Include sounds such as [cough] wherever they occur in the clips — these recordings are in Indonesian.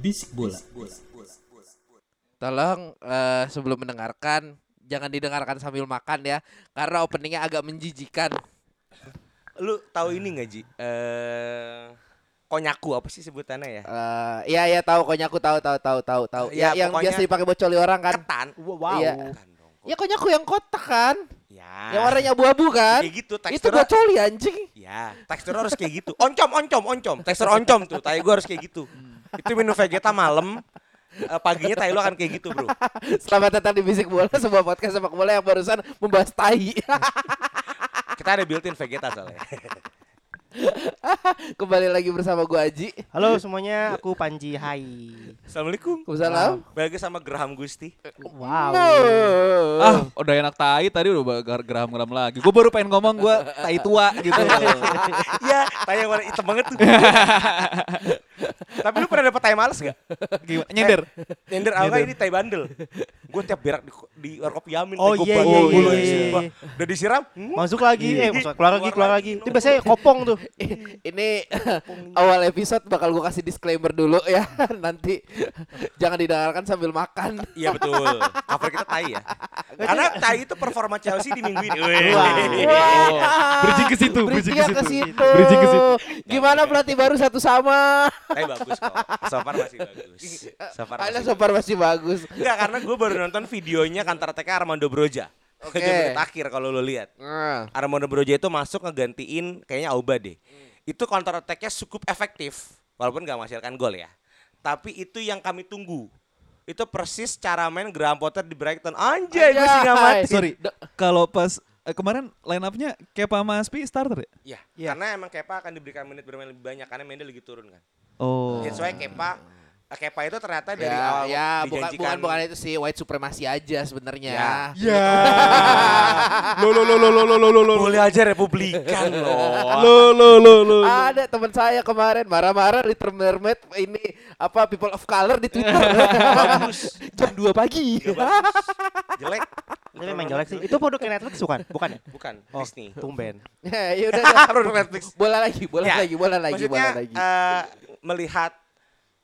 Bisik bola. Tolong eh, sebelum mendengarkan jangan didengarkan sambil makan ya karena openingnya agak menjijikan. Lu tahu ini nggak Ji? Eh konyaku apa sih sebutannya ya? Eh, Iya iya tahu konyaku tahu tahu tahu tahu tahu. Ya, Ya, yang biasa dipakai buat coli orang kan. Ketan. Wow. Iya. Ya konyaku yang kotak kan. Ya. Yang warnanya abu-abu kan. Kayak gitu Itu teksturnya. buat coli anjing. Ya, teksturnya harus kayak gitu. Oncom, oncom, oncom. Tekstur oncom tuh. Tai gua harus kayak gitu. Itu minum Vegeta malam. eh, paginya tai lu akan kayak gitu, Bro. Selamat datang di Bisik Bola, sebuah podcast sepak bola yang barusan membahas tai. Kita ada built-in Vegeta soalnya. [laughs] Kembali lagi bersama gua Aji. Halo semuanya, aku Panji. Hai. Assalamualaikum. Waalaikumsalam. Bagi sama Geraham Gusti. Wow. Ah, udah enak tai tadi udah geram-geram lagi. Gue baru pengen ngomong gue tai tua gitu. [laughs] Iya, tai yang warna hitam banget tuh. [laughs] Tapi lu pernah dapet tai males gak? Gimana? Nyender. Nyender apa ini tai bandel. Gue tiap berak di, di warkop Yamin. Oh, tai gua iya, iya, iya, sumpah. iya. Udah disiram? hmm, Masuk lagi, eh masuk keluar lagi, Keluar lagi. Itu biasanya kopong tuh. [laughs] Ini [laughs] awal episode bakal gua kasih disclaimer dulu ya. [laughs] Nanti jangan didengarkan sambil makan. Iya betul. Cover kita tai ya. Karena tai itu performa Chelsea di minggu ini. Bridging ke situ, bridging Bridging ke situ. situ. Bridging ke situ. Gimana pelatih baru satu sama? Tai bagus kok. So far masih bagus. So far masih sopar masih bagus. Enggak, karena gue baru nonton videonya kantor TK Armando Broja. [laughs] Oke. Di menit akhir kalau lo lihat. Nah, Armando Broja itu masuk ngegantiin kayaknya Auba deh. Itu counter attack-nya cukup efektif walaupun gak menghasilkan gol ya. Tapi itu yang kami tunggu. Itu persis cara main Graham Potter di Brighton. Anjay, gue sih gak mati. Sorry, kalau pas eh, kemarin line up-nya Kepa sama Aspi starter ya? Ya, karena emang Kepa akan diberikan menit bermain lebih banyak karena Mendy lagi turun kan. Oh. That's why Kepa Kepa itu ternyata dari ya, awal ya bukan bukan bukan itu sih white supremacy aja sebenarnya. Ya. Ya. [laughs] Lo lo lo lo lo lo lo lo lo Boleh aja Republikan [laughs] loh. lo lo lo lo. Ada teman saya kemarin marah-marah di Mermaid ini apa people of color di Twitter. [laughs] Jam 2 pagi. Bagus. Jelek. Itu memang jelek sih. Itu produknya Netflix bukan? Bukan ya? Bukan, Oh, Disney. tumben. Ya, ya udah. Produk Netflix. Bola lagi, bola Ya, lagi, bola lagi, Maksudnya bola lagi. eh, melihat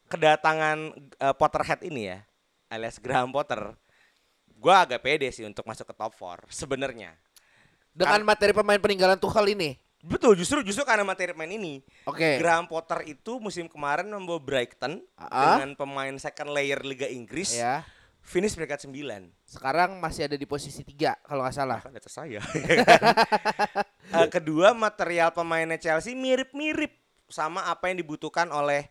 kedatangan eh, Potterhead ini ya, alias Graham Potter, gua agak pede sih untuk masuk ke top 4 sebenarnya. Dengan materi pemain peninggalan Tuchel ini. Betul, justru justru karena materi main ini, Oke. Graham Potter itu musim kemarin membawa Brighton Ah. dengan pemain second layer Liga Inggris, Ya. finish peringkat 9. Sekarang masih ada di posisi 3 kalau nggak salah. Kan atas saya. [laughs] Eh, kedua, material pemainnya Chelsea mirip-mirip sama apa yang dibutuhkan oleh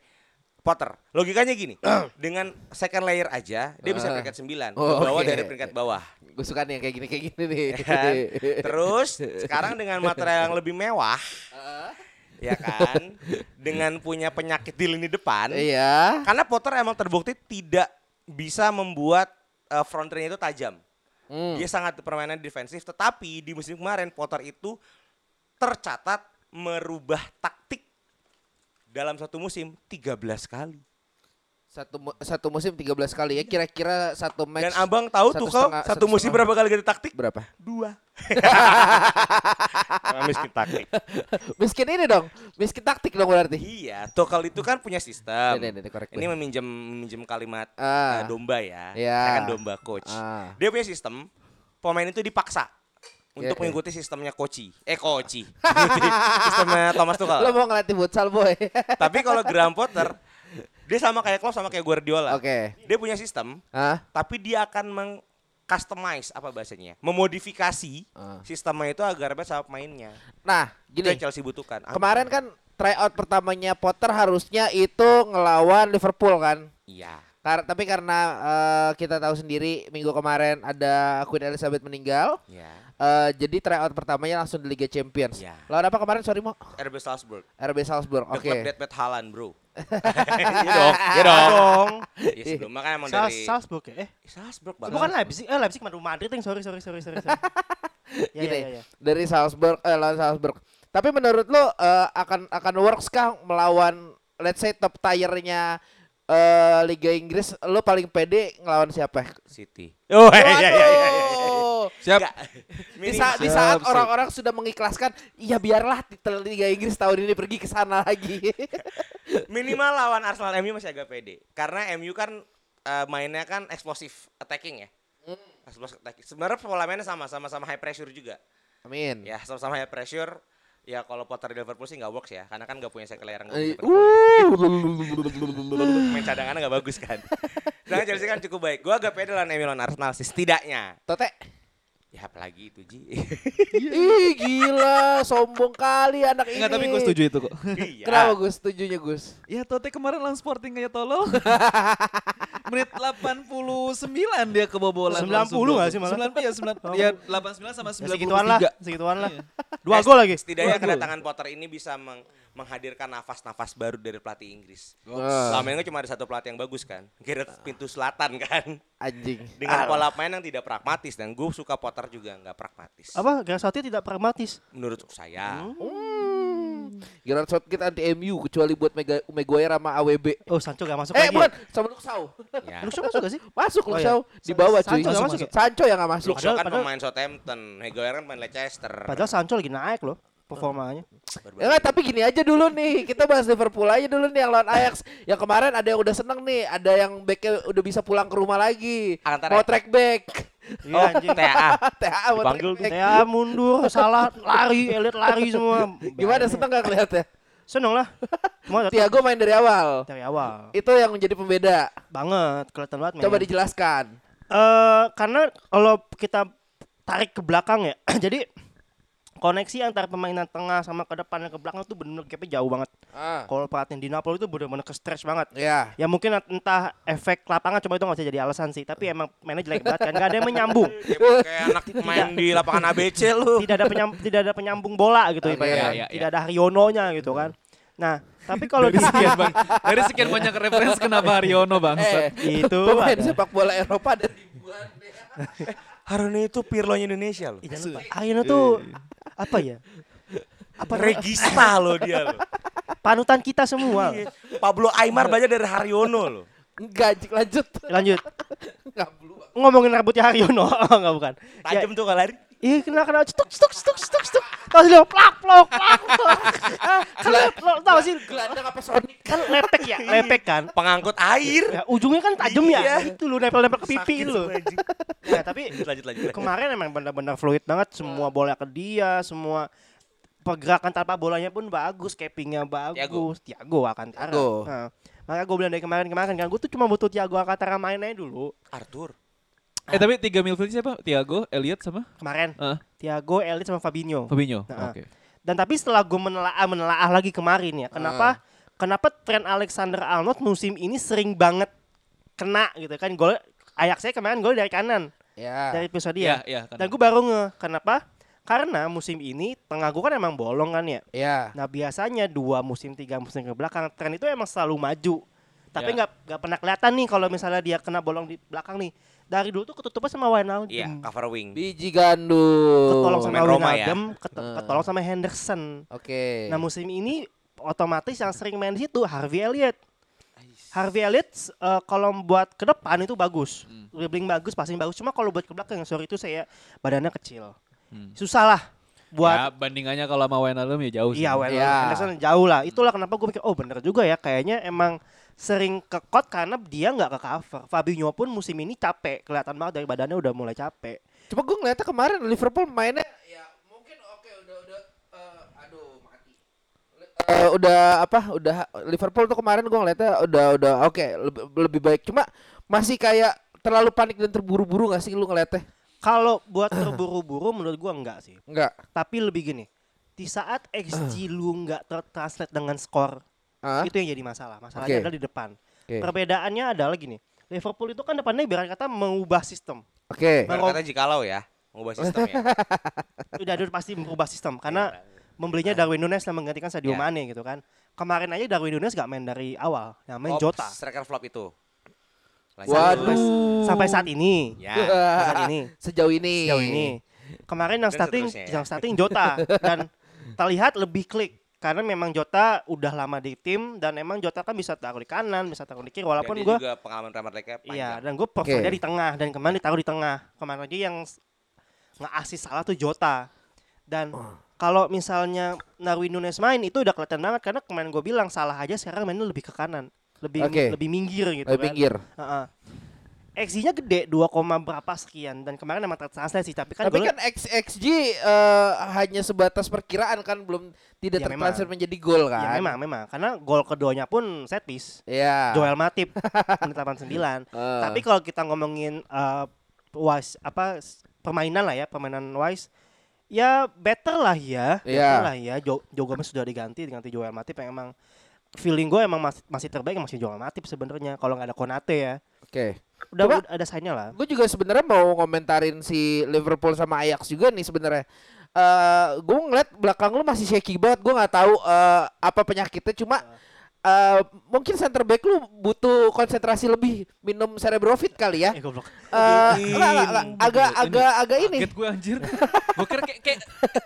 Potter. Logikanya gini, [clears throat] dengan second layer aja dia bisa Ah. peringkat 9, Oh, ke bawah oke. dari peringkat bawah. Gue suka nih yang kayak gini kayak gini nih. [laughs] ya kan? Terus sekarang dengan material yang lebih mewah, [laughs] ya kan, dengan punya penyakit di lini depan, Iya. karena Potter emang terbukti tidak bisa membuat eh, front line itu tajam. Hmm. Dia sangat permainan defensif, tetapi di musim kemarin Potter itu tercatat merubah taktik dalam satu musim 13 kali. Satu mu- satu musim 13 kali ya. Kira-kira satu match. Dan abang tahu satu tuh kau setengah- satu, satu musim setengah. berapa kali ganti taktik? berapa? Dua. [laughs] Miskin taktik. [laughs] Miskin ini dong. Miskin taktik dong berarti. Iya, Tuchel itu kan punya sistem. Ini, ini, ini, Ini meminjam meminjam kalimat Ah. eh, domba ya. Saya kan domba coach. Ah. Dia punya sistem pemain itu dipaksa untuk Iya, mengikuti sistemnya Koci. Eh Koci. [laughs] Sistemnya Thomas Tuchel. Lo mau ngelatih futsal boy? [laughs] Tapi kalau Graham Potter dia sama kayak Klopp sama kayak Guardiola. Oke. Dia punya sistem, Hah? tapi dia akan meng customize apa bahasanya? Memodifikasi Ah. sistemnya itu agar sama pemainnya. Nah, Itu yang gini. Chelsea butuhkan. Kemarin kan tryout pertamanya Potter harusnya itu ngelawan Liverpool kan. Iya. Kar- tapi karena eh, kita tahu sendiri minggu kemarin ada Queen Elizabeth meninggal, Iya. eh, jadi tryout pertamanya langsung di Liga Champions. Iya. Lawan apa kemarin? Sorry mo. RB Salzburg. RB Salzburg. Oke. Club Deathmatch Haaland, bro. [laughs] Iya dong. Iya dong. dong. Iya sebelum makanya emang Sal- dari Salzburg ya? Eh, Salzburg bukan Leipzig. Eh, Leipzig Madrid Madrid yang sorry sorry sorry sorry. sorry. [laughs] ya, Gini, ya, ya, ya. dari Salzburg eh lawan Salzburg. Tapi menurut lo eh, akan akan works kah melawan let's say top tier-nya eh, Liga Inggris lo paling pede ngelawan siapa? City. Oh iya iya iya. iya. Waduh. Siap. Nggak. Di, sa- di Siap, saat siap. orang-orang sudah mengikhlaskan, ya biarlah titel Liga Inggris tahun ini pergi ke sana lagi. [laughs] Minimal lawan Arsenal MU masih agak pede. Karena MU kan eh, mainnya kan eksplosif attacking ya. Eksplosif attacking. Sebenarnya pola mainnya sama, sama-sama high pressure juga. Amin. Ya, sama-sama high pressure. Ya kalau Potter di Liverpool sih nggak works ya, karena kan nggak punya second yang Eh. Main cadangannya nggak bagus kan. [laughs] Sedangkan Chelsea kan cukup baik. Gua agak pede MU lawan Arsenal sih setidaknya. Tote. Ya apalagi itu Ji. Ih gila, sombong kali anak ini. Enggak, tapi gue setuju itu kok. Iya. Kenapa Gus? Setujunya Gus? Ya Tote kemarin lawan Sporting kayak tolol. [laughs] Menit 89 dia kebobolan. 90 langsung nggak gol. sih malah? 9 ya 9 ya 89 sama Ya, segituan lah, 93. segituan lah. Dua gol lagi. Setidaknya kedatangan Potter ini bisa meng- menghadirkan nafas-nafas baru dari pelatih Inggris. Wah, Selama ini kan cuma ada satu pelatih yang bagus kan, kira pintu selatan kan, anjing. [laughs] dengan pola main yang tidak pragmatis dan gue suka Potter juga nggak pragmatis. Apa? Gareth Southgate tidak pragmatis. Menurut saya, Hmm. Gerard Southgate anti MU kecuali buat Mega Maguire sama AWB. Oh, Sancho gak masuk Eh lagi. bukan, sama Luksau. ya. Luxo masuk gak sih? Masuk Oh, Luksau di bawah cuy. Sancho nggak masuk ya? Sancho yang nggak masuk. Luxo kan Padahal- pemain Southampton, Maguire kan pemain Leicester. Padahal Sancho lagi naik loh performanya. Ya nggak, tapi gini aja dulu nih, kita bahas Liverpool aja dulu nih yang lawan Ajax. yang kemarin ada yang udah seneng nih, ada yang backnya udah bisa pulang ke rumah lagi. Antara- Mau track back. Iya Oh, anjing. TAA. [laughs] TA mau Dipanggil track back. Mundur, salah, lari, elit lari semua. Gimana seneng gak ngeliatnya? Seneng lah. Tiago main dari awal. dari awal. Itu yang menjadi pembeda. Banget, kelihatan banget Coba dijelaskan. Eh, karena kalau kita tarik ke belakang ya, [clears throat] jadi koneksi antara pemainan tengah sama ke depan dan ke belakang tuh benar-benar gapnya jauh banget. Ah. Kalau perhatiin di Napoli itu benar-benar ke stretch banget. Ya. Ya mungkin entah efek lapangan coba itu nggak bisa jadi alasan sih. Tapi emang mainnya jelek banget kan, nggak ada yang menyambung. [laughs] Kayak anak main di lapangan ABC lu. tidak ada penyambung, tidak ada penyambung bola gitu Oke, ibaratnya. iya, iya, Tidak ada Haryono-nya gitu kan. Nah, tapi kalau di Dari sekian bang, [laughs] dari sekian banyak referensi kenapa Haryono bang? Eh, itu pemain sepak bola Eropa ada ribuan. [laughs] Haruni itu Pirlo Indonesia loh. Jangan lupa. Haryono tuh apa ya? Apa [laughs] Regista loh dia loh. panutan kita semua. Iya. Pablo Aymar banyak dari Haryono loh. Enggak, lanjut. Lanjut. Ngomongin rambutnya Haryono, [laughs] enggak bukan. Ya, Tajam tuh kalau lari. Iya kena kena stuk stuk stuk stuk stuk. Tahu sih lo plak plok plak. Ah, Kan tahu sih Gelandang apa Sonic? kan lepek ya, lepek kan. Pengangkut air. Ya, ujungnya kan tajam Iya. ya. Itu lo nempel-nempel ke pipi lo. [laughs] Ya, tapi Lanjut lanjut kemarin emang benar-benar fluid banget semua bola ke dia, semua pergerakan tanpa bolanya pun bagus, capingnya bagus. Tiago akan Thiago. Nah, makanya gue bilang dari kemarin-kemarin kan gue tuh cuma butuh Tiago Alcantara mainnya dulu. Arthur. Eh tapi tiga midfield siapa? Tiago, Elliot sama Kemarin Ah, Tiago, Elliot sama Fabinho. Fabinho. Nah, Oke. Dan tapi setelah gue menelaah menelaah lagi kemarin ya, kenapa kenapa tren Alexander Arnold musim ini sering banget kena gitu kan gol Ajax saya kemarin gol dari kanan Ya. dari episode dia. iya. kan. Dan gue baru nge kenapa? Karena musim ini tengah gue kan emang bolong kan ya. Ya. Nah biasanya dua musim tiga musim ke belakang tren itu emang selalu maju. Tapi Ya. nggak nggak pernah kelihatan nih kalau misalnya dia kena bolong di belakang nih. Dari dulu tuh ketutupan sama Wijnaldum. Iya, cover wing. Biji gandum. Ketolong sama Pemain Roma ya. Wijnaldum, ket- ketolong sama Henderson. Oke. Nah musim ini otomatis yang sering main di situ Harvey Elliott. Harvey Elliott eh, kalau buat ke depan itu bagus, dribbling bagus, passing bagus. Cuma kalau buat ke belakang, sorry itu saya badannya kecil, Hmm. susah lah ya, buat. bandingannya kalau sama Wijnaldum ya jauh sih. Iya, well, Iya. Henderson jauh lah. Itulah kenapa gue pikir, oh bener juga ya. Kayaknya emang sering ke kot karena dia nggak ke cover. Fabinho pun musim ini capek, kelihatan banget dari badannya udah mulai capek. Cuma gue ngeliatnya kemarin Liverpool mainnya ya mungkin oke udah udah eh, aduh mati. Eh, udah apa? Udah Liverpool tuh kemarin gue ngeliatnya udah udah oke lebih, lebih baik. Cuma masih kayak terlalu panik dan terburu-buru gak sih lu ngeliatnya? Kalau buat terburu-buru menurut gue enggak sih. Enggak. Tapi lebih gini, Di saat XG lu nggak tertranslate dengan skor, Ah, itu yang jadi masalah. Masalahnya Oke. adalah di depan. Oke. Perbedaannya adalah gini. Liverpool itu kan depannya ibarat kata mengubah sistem. Oke. Bang- Kata jikalau ya, mengubah sistemnya. [laughs] Udah udah pasti merubah sistem karena membelinya Darwin Nunes dan menggantikan Sadio Iya. Mane gitu kan. Kemarin aja Darwin Nunes gak main dari awal, yang main Oh, Jota. Striker flop itu. Lanjut. Waduh. Sampai saat ini. Ya. Sampai saat ini. [laughs] Sejauh ini. Sejauh ini. Kemarin yang starting ya. yang starting Jota dan terlihat lebih klik karena memang Jota udah lama di tim dan emang Jota kan bisa taruh di kanan, bisa taruh di kiri walaupun gue juga pengalaman Premier League-nya Iya, panjang. dan gue prefer Oke. dia di tengah dan kemarin ditaruh di tengah. Kemarin aja yang s- nge-assist salah tuh Jota. Dan Oh. kalau misalnya Darwin Nunes main itu udah kelihatan banget karena kemarin gue bilang salah aja sekarang mainnya lebih ke kanan. Lebih Oke. lebih minggir gitu Lebih kan. pinggir. Heeh. XG-nya gede 2, koma berapa sekian dan kemarin emang tertranslate sih tapi kan Tapi kan X, XG eh, hanya sebatas perkiraan kan belum tidak Ya, tertranslate memang. menjadi gol kan. ya memang memang karena gol keduanya pun set piece. Iya. Joel Matip [laughs] menit 89. Eh. Tapi kalau kita ngomongin uh, wise apa permainan lah ya, permainan wise ya better lah ya, Iya. better lah ya. Jo, Joe Gomez sudah diganti diganti Joel Matip yang emang feeling gue emang masih, masih terbaik masih Joel Matip sebenarnya kalau nggak ada Konate ya. Oke. Udah, Coba- udah ada sign-nya lah. Gue juga sebenarnya mau komentarin si Liverpool sama Ajax juga nih sebenarnya. Eh gue ngeliat belakang lu masih shaky banget. Gue nggak tahu eh, apa penyakitnya. Cuma eh, mungkin center back lu butuh konsentrasi lebih minum cerebrofit kali ya. Eh goblok. Eh, enggak, enggak, enggak. agak Ini Iya, agak agak ini. Kaget gue anjir. gue kira kayak, kayak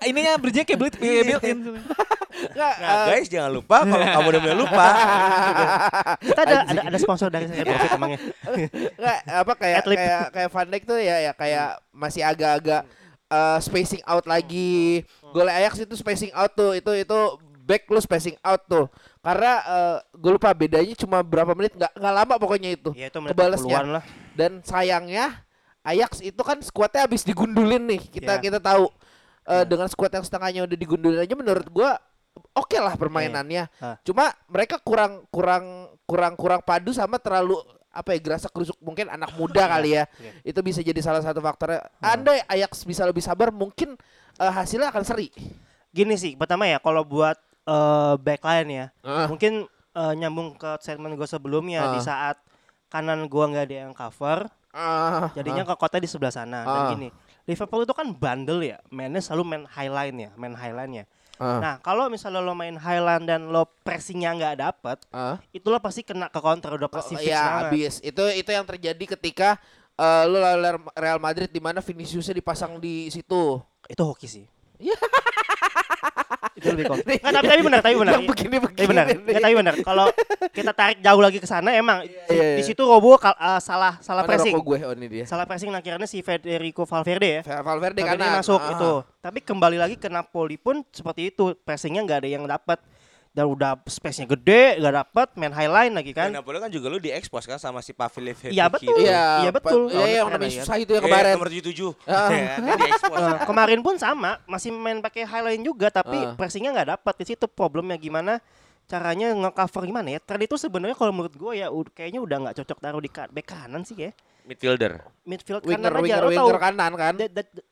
ininya bridge-nya kayak built, kayak built in. Enggak, Nah, eh, guys jangan lupa kalau [laughs] kamu udah mulai lupa. Kita ada ada, ada sponsor dari saya Profit emangnya. Nggak, apa kayak kayak kayak Van Dijk tuh ya ya kayak masih agak-agak eh, spacing out lagi. Gol Ajax itu spacing out tuh. Itu itu back lu spacing out tuh. Karena eh, gue lupa bedanya cuma berapa menit nggak nggak lama pokoknya itu. Ya itu menit Kebalesnya. 40-an lah. Dan sayangnya Ajax itu kan skuadnya habis digundulin nih. Kita Ya. kita tahu Eh, Ya. dengan skuad yang setengahnya udah digundulin aja menurut gua oke lah permainannya. Ah. Cuma mereka kurang kurang kurang kurang padu sama terlalu apa ya gerasa kerusuk mungkin anak muda kali ya. Iya. Itu bisa jadi salah satu faktornya. Andai Ajax bisa lebih sabar mungkin eh, hasilnya akan seri. Gini sih, pertama ya kalau buat eh, backline ya, Ah. mungkin eh, nyambung ke segmen gue sebelumnya di Ah. saat kanan gua nggak ada yang cover, Ah, jadinya ke kota di sebelah sana. Dan Ah. gini, Liverpool itu kan bandel ya, mainnya selalu main highline ya, main highline ya. ah, Nah kalau misalnya lo main highline dan lo pressingnya nggak dapet, ah. itulah pasti kena ke counter udah Oh, pasti fix ya banget. habis. Itu itu yang terjadi ketika eh, lu lawan Real Madrid di mana Viniciusnya dipasang di situ. Itu hoki sih. [laughs] Itu lebih kon. Nggak, tapi tapi benar, tapi benar. Yang begini-begini Tapi benar. Ya, tapi benar. Kalau kita tarik jauh lagi ke sana emang di, iya, iya. di situ Robo eh, salah salah Mana pressing. gue oh ini dia. Salah pressing nah akhirnya si Federico Valverde ya. Valverde Valverde kanan. masuk Ah. itu. Tapi kembali lagi ke Napoli pun seperti itu. Pressingnya nggak ada yang dapat. Dan udah space-nya gede, nggak dapat main highline lagi Kan? kan. Napoli kan juga lu diekspos kan sama si Pavel Iya, betul. Iya, Iya, betul. Iya, yang Oh, namanya keren, susah itu yang Eh, kemarin. nomor 77. [laughs] Ah. Ya, dia diekspos. Eh, kemarin pun sama, masih main pakai highline juga tapi Ah. pressingnya nggak dapat. Di situ problemnya gimana? Caranya nge-cover gimana ya? Trend itu sebenarnya kalau menurut gue ya kayaknya udah nggak cocok taruh di back kanan sih ya. Midfielder. Midfield Winger kanan aja. winger Lo winger tahu kanan kan.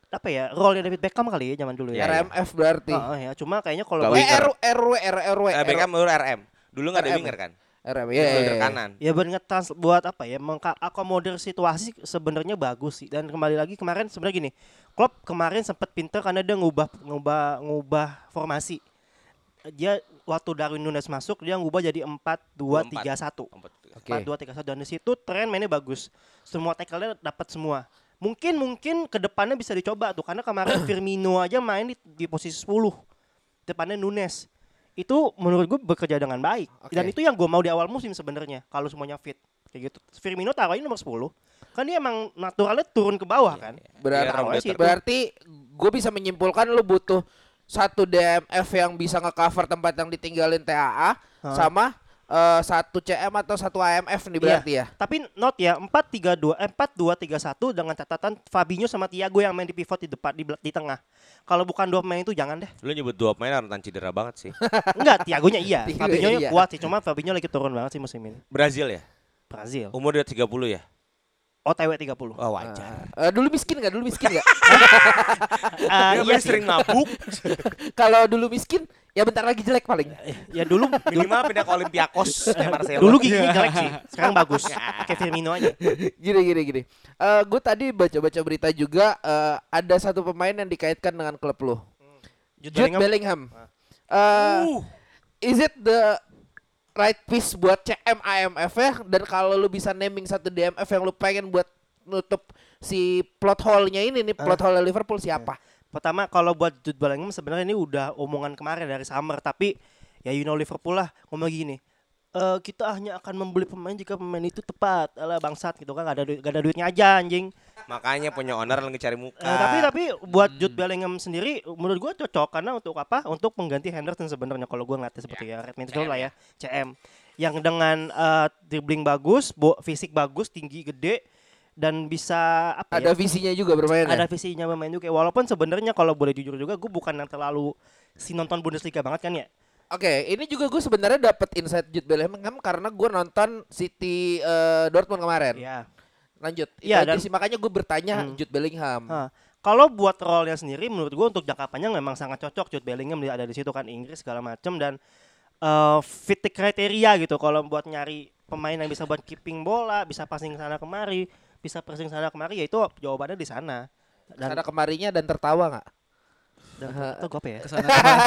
Apa ya? Role David Beckham kali ya zaman dulu ya. Iya, iya. RMF berarti. Oh, ya, cuma kayaknya kalau Eh winger. R RW RRW. Eh, Beckham menurut RM. Dulu nggak ada winger kan? RM ya. Midfielder kanan. ya buat ngetrans buat apa ya mengakomodir situasi sebenarnya bagus sih dan kembali lagi kemarin sebenarnya gini Klopp kemarin sempat pinter karena dia ngubah ngubah ngubah formasi dia waktu Darwin Nunes masuk dia ngubah jadi 4-2-3-1 Empat. Oke. 4-2-3-1 dan di situ tren mainnya bagus semua tackle-nya dapat semua mungkin mungkin ke depannya bisa dicoba tuh karena kemarin [clears throat] Firmino aja main di, di posisi 10 depannya Nunes. Itu menurut gue bekerja dengan baik. Oke. dan itu yang gue mau di awal musim sebenarnya kalau semuanya fit. Kayak gitu. Firmino taruhin nomor 10 kan dia emang naturalnya turun ke bawah kan? Berarti, Iya, taruhnya situ. berarti gue bisa menyimpulkan lu butuh satu DMF yang bisa nge-cover tempat yang ditinggalin TAA Hah? sama eh, satu CM atau satu AMF nih berarti ya. tapi not ya 4-3-2 eh, 4-2-3-1 dengan catatan Fabinho sama Thiago yang main di pivot di depan di, di tengah kalau bukan dua pemain itu jangan deh Lu nyebut dua pemain rentan cedera banget sih. [laughs] Enggak, Tiagonya iya. Fabinho iya. kuat sih, cuma Fabinho lagi turun banget sih musim ini. Brazil ya? Brazil. Umur dia 30 ya? OTW 30. Oh wajar. Eh, dulu miskin nggak? Dulu miskin nggak? [laughs] Ah, Dia iya sering mabuk. [laughs] Kalau dulu miskin, ya bentar lagi jelek paling. Ya dulu Minimal pindah ke Olympiakos [laughs] kayak Marcelo. dulu giginya jelek sih. Sekarang [laughs] bagus. Kayak Firmino aja. gini gini gini. Eh gue tadi baca-baca berita juga eh, ada satu pemain yang dikaitkan dengan klub lo. Jude Jude Bellingham. Bellingham. Eh, Uh, is it the right piece buat CM IMF ya? Dan kalau lu bisa naming satu DMF yang lu pengen buat nutup si plot hole-nya ini nih, plot hole Liverpool siapa? Pertama kalau buat Jude Bellingham sebenarnya ini udah omongan kemarin dari summer tapi ya you know Liverpool lah ngomong gini. Eh kita hanya akan membeli pemain jika pemain itu tepat. Alah bangsat gitu kan gak ada duit, gak ada duitnya aja anjing. makanya punya owner lagi cari muka. Eh, tapi tapi buat Jude Bellingham sendiri menurut gua cocok karena untuk apa? Untuk pengganti Henderson sebenarnya kalau gua ngeliatnya seperti ya, Red Midfield lah ya, CM. Yang dengan eh, dribbling bagus, bo- fisik bagus, tinggi, gede dan bisa apa Ada ya? visinya juga bermain ya? ada visinya bermain juga walaupun sebenarnya kalau boleh jujur juga gue bukan yang terlalu si nonton Bundesliga banget kan ya Oke, ini juga gue sebenarnya dapat insight Jude Bellingham karena gue nonton City eh, Dortmund kemarin. ya Lanjut. Itu Iya, dan- sih makanya gue bertanya Hmm. Jude Bellingham. Nah, kalau buat role-nya sendiri menurut gue untuk jangka panjang memang sangat cocok Jude Bellingham dia ada di situ kan Inggris segala macam dan eh fit kriteria gitu kalau buat nyari pemain yang bisa buat keeping bola bisa passing sana kemari bisa pressing sana kemari ya itu jawabannya di sana dan, Sana kemarinya dan tertawa nggak? dan itu gue apa ya Ke sana kemari.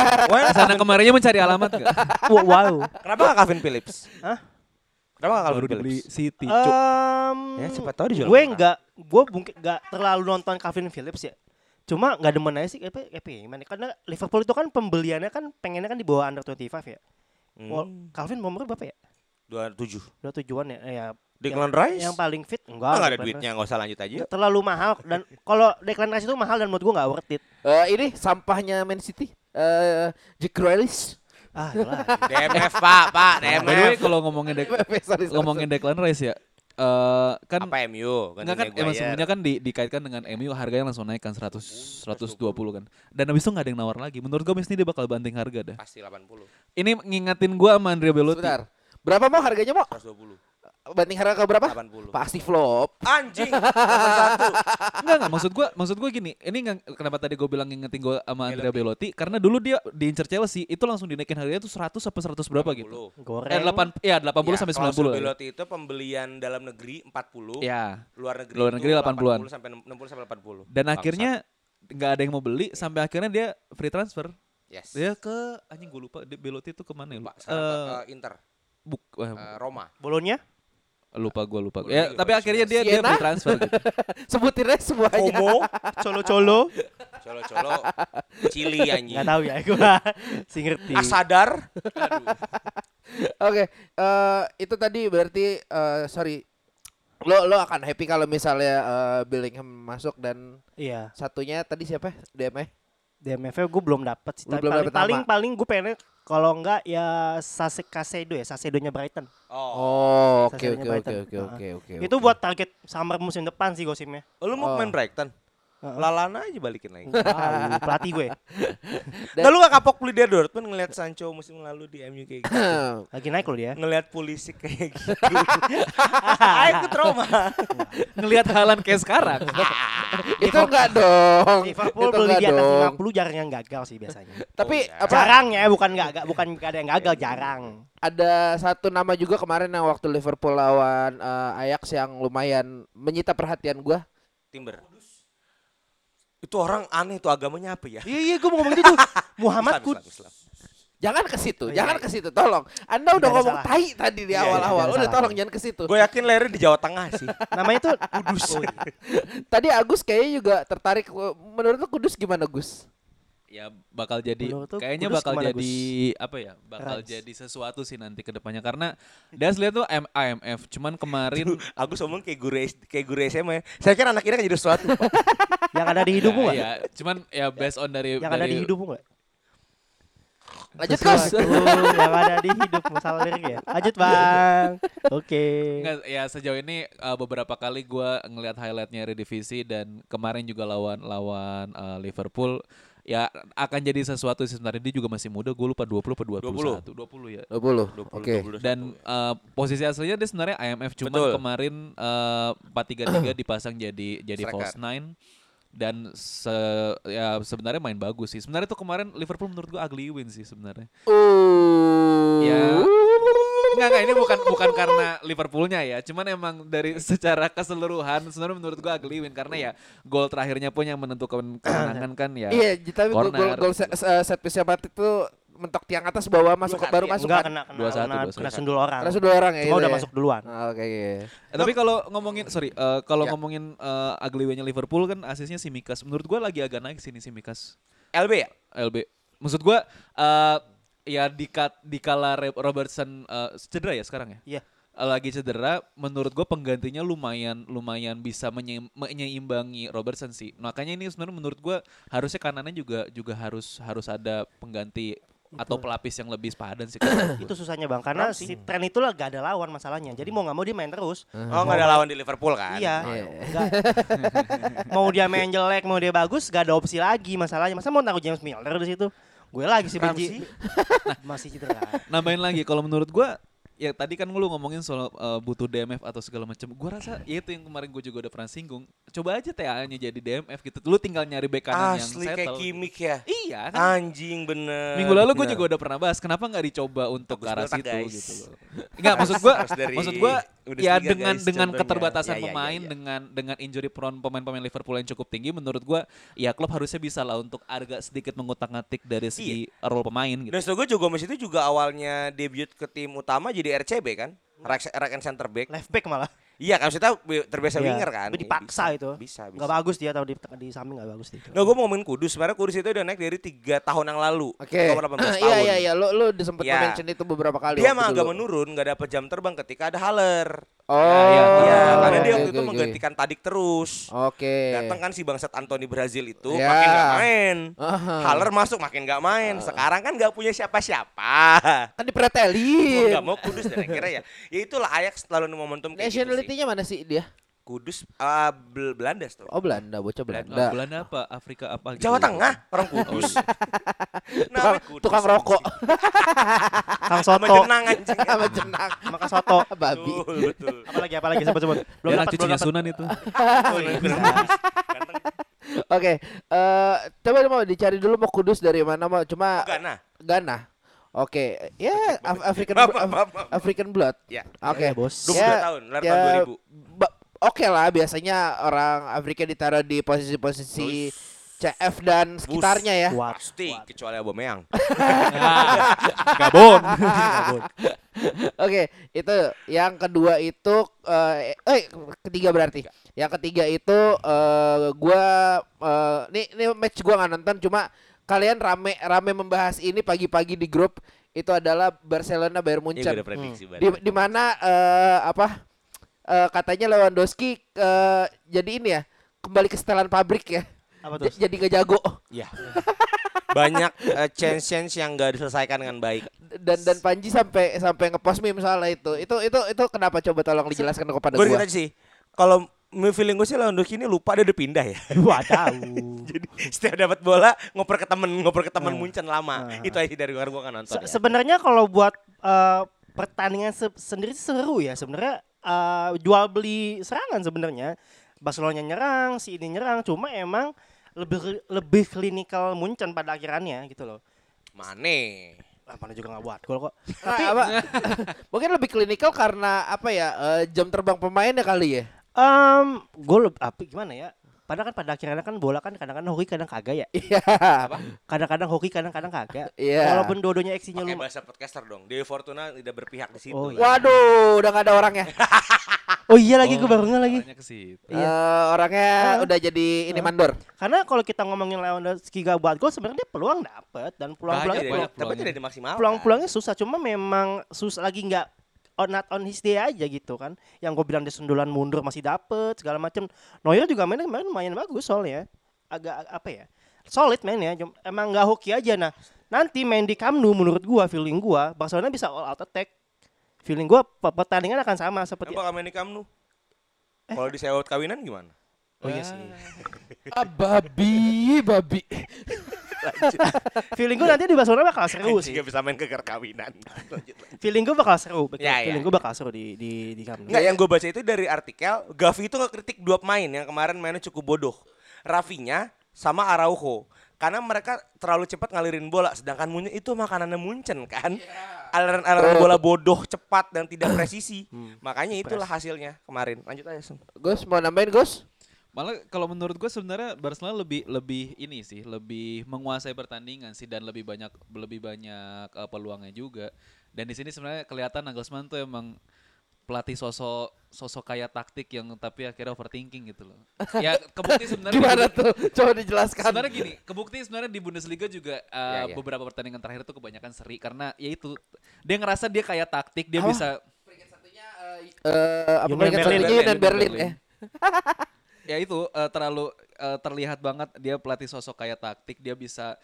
[laughs] Ke sana kemarinya mencari alamat gak? [laughs] wow, wow. Kenapa gak Calvin Phillips? Hah? Kenapa gak Baru Calvin dibeli Phillips? City. Eh, Cuk. Em, Ya, siapa tahu dijual gue murah. nggak gue mungkin nggak terlalu nonton Calvin Phillips ya cuma nggak demen aja sih apa apa ya, gimana karena Liverpool itu kan pembeliannya kan pengennya kan di bawah under 25 ya Hmm, Calvin umur berapa ya 27. udah tujuan ya ya Declan yang, Rice? yang paling fit Ah, enggak nggak ada Declan duitnya, nggak usah lanjut aja. Terlalu mahal dan kalau Declan Rice itu mahal dan menurut gue nggak worth it Eh, ini sampahnya Man City. Eh Jack Grealish. ah lah [laughs] DMF Pak, Pak, By the way DMF. kalau [laughs] ngomongin Dek- [laughs] ngomongin Declan Rice ya. eh kan Apa MU? Enggak kan emang sebelumnya kan di, dikaitkan dengan MU harganya langsung naik kan 100 120 kan. Dan habis itu nggak ada yang nawar lagi. Menurut gue ini dia bakal banting harga dah. Pasti 80. Ini ngingetin gua sama Andrea Belotti. Sebentar. Berapa mau harganya mau? 120. Banding harga ke berapa? 80. Pasti flop. Anjing. [laughs] 81. Enggak enggak maksud gua maksud gua gini. Ini nggak- kenapa tadi gue bilang ngingetin gua sama Andrea Belotti karena dulu dia diincer Chelsea itu langsung dinaikin harganya tuh 100 sampai 100 berapa gitu. 80. goreng Eh 8 ya 80 sampai 90. ya. Belotti itu pembelian dalam negeri 40. Ya. Luar negeri Luar negeri 80-an. 80 sampai 60 sampai 80. Dan Bangsat. akhirnya nggak ada yang mau beli sampai akhirnya dia free transfer. yes. Dia ke anjing gue lupa Belotti itu ke mana ya? Lupa, Eh, sekarang ke Inter, buk, eh, eh, Roma. bolonya lupa gue lupa. Boleh Ya, tapi akhirnya dia dia Siena? free transfer gitu. [laughs] Sebutin aja semuanya. Como, colo-colo colo-colo, Chili anjing. nggak tahu ya gue [laughs] si ngerti Asadar. Oke, eh itu tadi berarti eh sorry. Lo lo akan happy kalau misalnya eh, Bellingham masuk dan iya satunya tadi siapa? DM DMF gue belum dapet sih belum paling dapet paling, paling gue pengen kalau enggak ya Sase Kasedo ya Sasedonya Brighton Oh. Oh, oke oke oke oke oke oke. itu buat target summer musim depan sih gosipnya Lu mau Oh. main Brighton? Heeh. Lalana aja balikin lagi. Tahu, pelatih gue [laughs] Dan- Nah, lu gak kapok beli dia Dortmund ngeliat Sancho musim lalu di MU kayak gitu. [clears throat] lagi naik loh dia ngeliat polisi kayak [laughs] gitu. Aku trauma. [laughs] Ngelihat Halan kayak sekarang. itu enggak dong. Liverpool Itu beli enggak di atas dong. 50 jarang yang gagal sih biasanya Tapi Oh, iya. apa jarang ya bukan nggak nggak- bukan ada yang gagal jarang ada satu nama juga kemarin yang waktu Liverpool lawan eh, Ajax yang lumayan menyita perhatian gua. Timber. Itu orang aneh itu agamanya apa ya? iya iya gue mau ngomong itu [laughs] Muhammad Islam, Islam, Islam. Jangan ke situ, Oh, iya, jangan iya. ke situ, tolong. Anda udah ngomong salah. tai tadi di Iya, iya, awal-awal. tidak ada Udah salah. tolong jangan ke situ. Gue yakin lahirnya di Jawa Tengah sih. [laughs] namanya tuh Kudus oh, iya. Tadi Agus kayaknya juga tertarik. Menurut lu Kudus gimana Gus? Ya bakal jadi kayaknya Kudus bakal ke mana, jadi apa ya bakal Rans. jadi sesuatu sih nanti ke depannya karena Das lihat tuh M IMF cuman kemarin Agus ngomong kayak guru kayak guru SMA. ya. Saya kira anak ini kan jadi sesuatu. [laughs] yang ada di hidupmu nggak ya cuman ya based on dari yang ada dari di hidupmu nggak Lanjut Gus. Sesuatu [laughs] yang ada di hidupmu salah lirik ya lanjut bang oke Nggak, ya sejauh ini uh, beberapa kali gua ngelihat highlightnya Eredivisie dan kemarin juga lawan lawan uh, Liverpool ya akan jadi sesuatu sih sebenarnya dia juga masih muda gue lupa 20 apa 21 20 ya 20. Oke. dan eh, posisi aslinya dia sebenarnya IMF cuman Betul. kemarin eh, 4-3-3 dipasang jadi jadi Striker. false nine dan se ya sebenarnya main bagus sih. Sebenarnya tuh kemarin Liverpool menurut gua ugly win sih sebenarnya. Uh. Ya. Enggak enggak ini bukan bukan karena Liverpoolnya ya, cuman emang dari [laughs] secara keseluruhan sebenarnya menurut gua ugly win karena ya gol terakhirnya pun yang menentukan kemenangan kan ya. Iya, tapi gol gol set, set piece Matip tuh mentok tiang atas bawah masuk baru kaki ya? masuk Enggak kan. kena kena, Dua satu, kena, dua kena satu. sendul orang. Karena sudah orang ya. Cuma itu udah ya? masuk duluan. Ah, Oke, iya. Eh, tapi kalau ngomongin sorry, eh, kalau Ya. ngomongin eh, ugly win-nya Liverpool kan asisnya si Mikas. Menurut gua lagi agak naik sini si Mikas. LB ya? LB. Maksud gua eh ya di di kala Re- Robertson eh, cedera ya sekarang ya? Iya. Eh, Lagi cedera, menurut gua penggantinya lumayan lumayan bisa menyeim- menyeimbangi Robertson sih. Makanya ini sebenarnya menurut gua harusnya kanannya juga juga harus harus ada pengganti atau pelapis yang lebih sepadan sih. Itu susahnya bang, karena si tren itu lah gak ada lawan masalahnya. Jadi mau nggak mau dia main terus. Oh nggak ada lawan di Liverpool kan? Iya. Iya. Nggak- [laughs] mau dia main jelek, mau dia bagus, gak ada opsi lagi masalahnya. Masa mau taruh James Milner di situ? Gue lagi sih benci. Masih cedera. nambahin lagi kalau menurut gua ya tadi kan lu ngomongin soal uh, butuh DMF atau segala macam. Gua rasa ya itu yang kemarin gue juga udah pernah singgung. Coba aja TA-nya jadi DMF gitu. Lu tinggal nyari bek kanan Asli yang kayak settle. Kimik ya. Iya kan. Anjing bener. Minggu lalu gue juga udah pernah bahas kenapa nggak dicoba untuk ke arah situ guys. gitu loh. Enggak maksud dari maksud gua Bundesliga, ya guys, dengan dengan contohnya. keterbatasan Ya, ya, ya, pemain ya. dengan dengan injury prone pemain-pemain Liverpool yang cukup tinggi menurut gua ya klub harusnya bisa lah untuk agak sedikit mengutak-ngatik dari segi role pemain gitu. Dan gue juga Gomez itu juga awalnya debut ke tim utama jadi RCB kan? Right, right and center back. Left back malah. Iya kan maksudnya wi- terbiasa Iya, winger kan. Tapi Iya, dipaksa bisa, itu. Bisa, bisa. Gak bagus dia tahu di, di samping gak bagus dia. Nggak, gue mau ngomongin Kudus. Sebenarnya Kudus itu udah naik dari tiga tahun yang lalu. Oke. Nomor 18 tahun. Iya iya iya, lu lu disempet Iya. mention itu beberapa kali. Dia emang agak dulu. menurun, nggak dapat jam terbang ketika ada Haller. Oh, iya, Iya, Oh, karena dia oke, waktu itu oke, oke. menggantikan Tadik terus. Oke. Datang kan si bangsat Anthony Brazil itu Ya. makin nggak main. Aha. Haller masuk makin nggak main. Sekarang kan nggak punya siapa-siapa. Kan dipretelin. nggak mau Kudus dan akhirnya ya. Ya itulah Ajax selalu momentum kayak gitu sih. Nationality-nya mana sih dia? Kudus ah, Bel- Belanda tuh. Oh Belanda, bocah Ah, Belanda. Belanda apa? Afrika apa gitu. Jawa Tengah orang Kudus. Tukang, Namanya Kudus, tukang rokok [laughs] Kang Sama Soto. jenang anjing. [laughs] sama jenang. Maka Soto. [laughs] Babi. Betul, betul. Apalagi apalagi sebut sebut. Dia anak dapat, cucunya. Sunan itu. Oh, iya. Ganteng. Oke, eh coba mau dicari dulu mau Kudus dari mana mau cuma Ghana. Ghana. Oke, ya Af- African. African blood. Ya. Oke, Ya, bos. 22 Ya, tahun, lahir ya, tahun 2000. Oke lah, biasanya orang Afrika ditaruh di posisi-posisi CF dan sekitarnya ya. Kuat. Pasti kecuali Aubameyang. [laughs] Gabon. [laughs] Oke, itu yang kedua itu eh eh ketiga berarti. Yang ketiga itu eh gua eh nih nih match gua nggak nonton cuma kalian rame rame membahas ini pagi-pagi di grup itu adalah Barcelona Bayern Munchen. prediksi di, di mana eh, apa eh, katanya Lewandowski eh, jadi ini ya kembali ke setelan pabrik ya. Apa J- tuh? jadi nggak jago Iya. Banyak eh, chance-chance yang gak diselesaikan dengan baik. dan dan Panji sampai sampai ngepost meme soal itu. Itu itu itu kenapa coba tolong dijelaskan kepada Gue gua. aja sih. Kalau me- feeling gue sih Lewandowski ini lupa dia udah pindah ya. [laughs] Wadaw. [laughs] Jadi setiap dapat bola ngoper ke temen, ngoper ke temen. Munchen lama. Ah. Itu aja dari luar gue kan nonton. Se- ya. Sebenarnya kalau buat eh, pertandingan se- sendiri sih seru ya sebenarnya eh, jual beli serangan sebenarnya Barcelona nyerang si ini nyerang cuma emang lebih lebih klinikal Munchen pada akhirannya gitu loh Mane. ah, mana juga nggak buat gol kok [laughs] Tapi apa? [laughs] mungkin lebih klinikal karena apa ya? eh, jam terbang pemainnya kali ya. um, gol apa gimana ya Padahal kan pada akhirnya kan bola kan kadang-kadang hoki kadang kagak ya. Iya. Kadang-kadang hoki kadang-kadang kagak. Iya. Walaupun dua-duanya eksinya lu bahasa podcaster dong. Dewi Fortuna tidak berpihak di situ. Oh, iya. Waduh, udah gak ada orangnya. [laughs] Oh iya lagi gue baru nggak lagi. Ke situ. Eh, orangnya udah jadi ini mandor. Karena kalau kita ngomongin Lewandowski gak buat gol sebenarnya dia peluang dapat dan peluang-peluangnya peluangnya. tidak dimaksimalkan. peluang-peluangnya susah cuma memang susah lagi nggak on not on his day aja gitu kan. Yang gue bilang dia sundulan mundur masih dapet segala macem. Neuer juga mainnya kemarin lumayan bagus soalnya. Agak apa ya solid mainnya. Emang nggak hoki aja. Nah nanti main di Camp Nou menurut gua feeling gua Barcelona bisa all out attack. Feeling gua pe- pertandingan akan sama seperti Apa main di Camp Nou? Kalau disewa kawinan gimana? oh iya sih. Ah, babi, babi. [laughs] Feeling gue nanti di Barcelona bakal seru Anjing sih. nggak bisa main keker kawinan. Lanjut, lanjut. Feeling gue bakal seru. Betul. Ya, ya, Feeling gue bakal seru di di di Camp Nou. Enggak, yang gue baca itu dari artikel, Gavi itu ngekritik dua pemain yang kemarin mainnya cukup bodoh. Rafinya sama Araujo. Karena mereka terlalu cepat ngalirin bola, sedangkan Munchen itu makanannya Munchen kan. Aliran-aliran bola bodoh, cepat dan tidak presisi. Makanya itulah hasilnya kemarin. Lanjut aja. Gus mau nambahin Gus? Malah kalau menurut gue sebenarnya Barcelona lebih lebih ini sih, lebih menguasai pertandingan sih dan lebih banyak lebih banyak eh, peluangnya juga. Dan di sini sebenarnya kelihatan Nagelsmann tuh emang pelatih sosok sosok kayak taktik yang tapi akhirnya overthinking gitu loh. [laughs] Ya kebukti sebenarnya di Gimana Bundes- tuh? Coba dijelaskan. Sebenarnya gini, kebukti sebenarnya di Bundesliga juga uh, Ya, ya. beberapa pertandingan terakhir tuh kebanyakan seri karena ya itu dia ngerasa dia kayak taktik, dia Apa? bisa Eh, apa Union peringkat Berlin. satunya Union Berlin, Berlin Berlin. [laughs] ya. Ya itu eh, terlalu eh, terlihat banget dia pelatih sosok kayak taktik dia bisa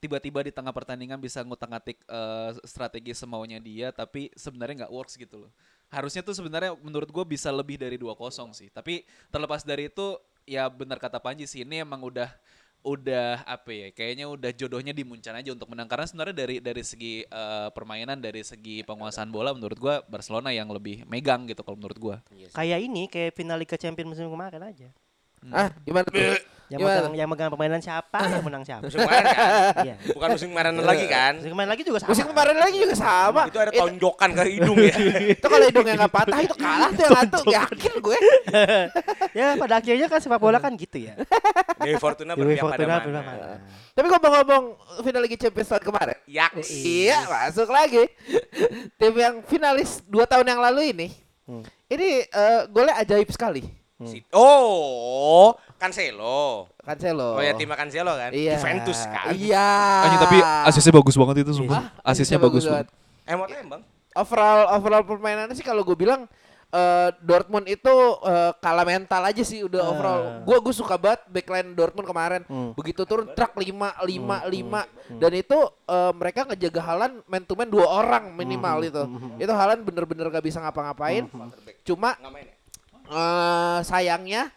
tiba-tiba di tengah pertandingan bisa ngutak-ngatik eh, strategi semaunya dia tapi sebenarnya nggak works gitu loh. Harusnya tuh sebenarnya menurut gue bisa lebih dari 2-0 sih. Tapi terlepas dari itu ya benar kata Panji sih ini emang udah udah apa ya kayaknya udah jodohnya di Munchen aja untuk menang. Karena sebenarnya dari dari segi eh, permainan dari segi penguasaan bola menurut gua Barcelona yang lebih megang gitu kalau menurut gua. Kayak ini, kayak final Liga Champions musim kemarin aja. Ah, gimana tuh? Yang Gimana? megang, yang megang permainan siapa, yang menang siapa. Musim kemarin kan? [laughs] Iya. Bukan musim kemarin lagi kan? Musim kemarin lagi juga sama. Musim kemarin lagi juga sama. Itu ada tonjokan ke hidung ya. [laughs] Itu kalau hidungnya nggak patah itu kalah tuh yang satu. Yakin gue. [laughs] ya pada akhirnya kan sepak bola kan gitu ya. Dewi Fortuna berpihak pada Fortuna mana? berpihak mana. Tapi ngomong-ngomong final Liga Champions tahun kemarin. Yaks. Iya, masuk lagi. Tim yang finalis dua tahun yang lalu ini. Hmm. Ini eh, golnya ajaib sekali. Si- Oh, Cancelo. Cancelo. Oh ya tim Cancelo kan? Iya. Juventus kan? Iya. Anjing tapi asisnya bagus banget itu sumpah. Ah, asisnya bagus banget. Emot emang. Overall overall permainannya sih kalau gue bilang eh, Dortmund itu eh, kalah mental aja sih udah Ah. overall. Gue gue suka banget backline Dortmund kemarin. Hmm. Begitu turun truk 5 5 5 dan itu eh, mereka ngejaga Halan man to man dua orang minimal itu. Itu Halan bener-bener gak bisa ngapa-ngapain. Cuma Nggak main ya? Eh, sayangnya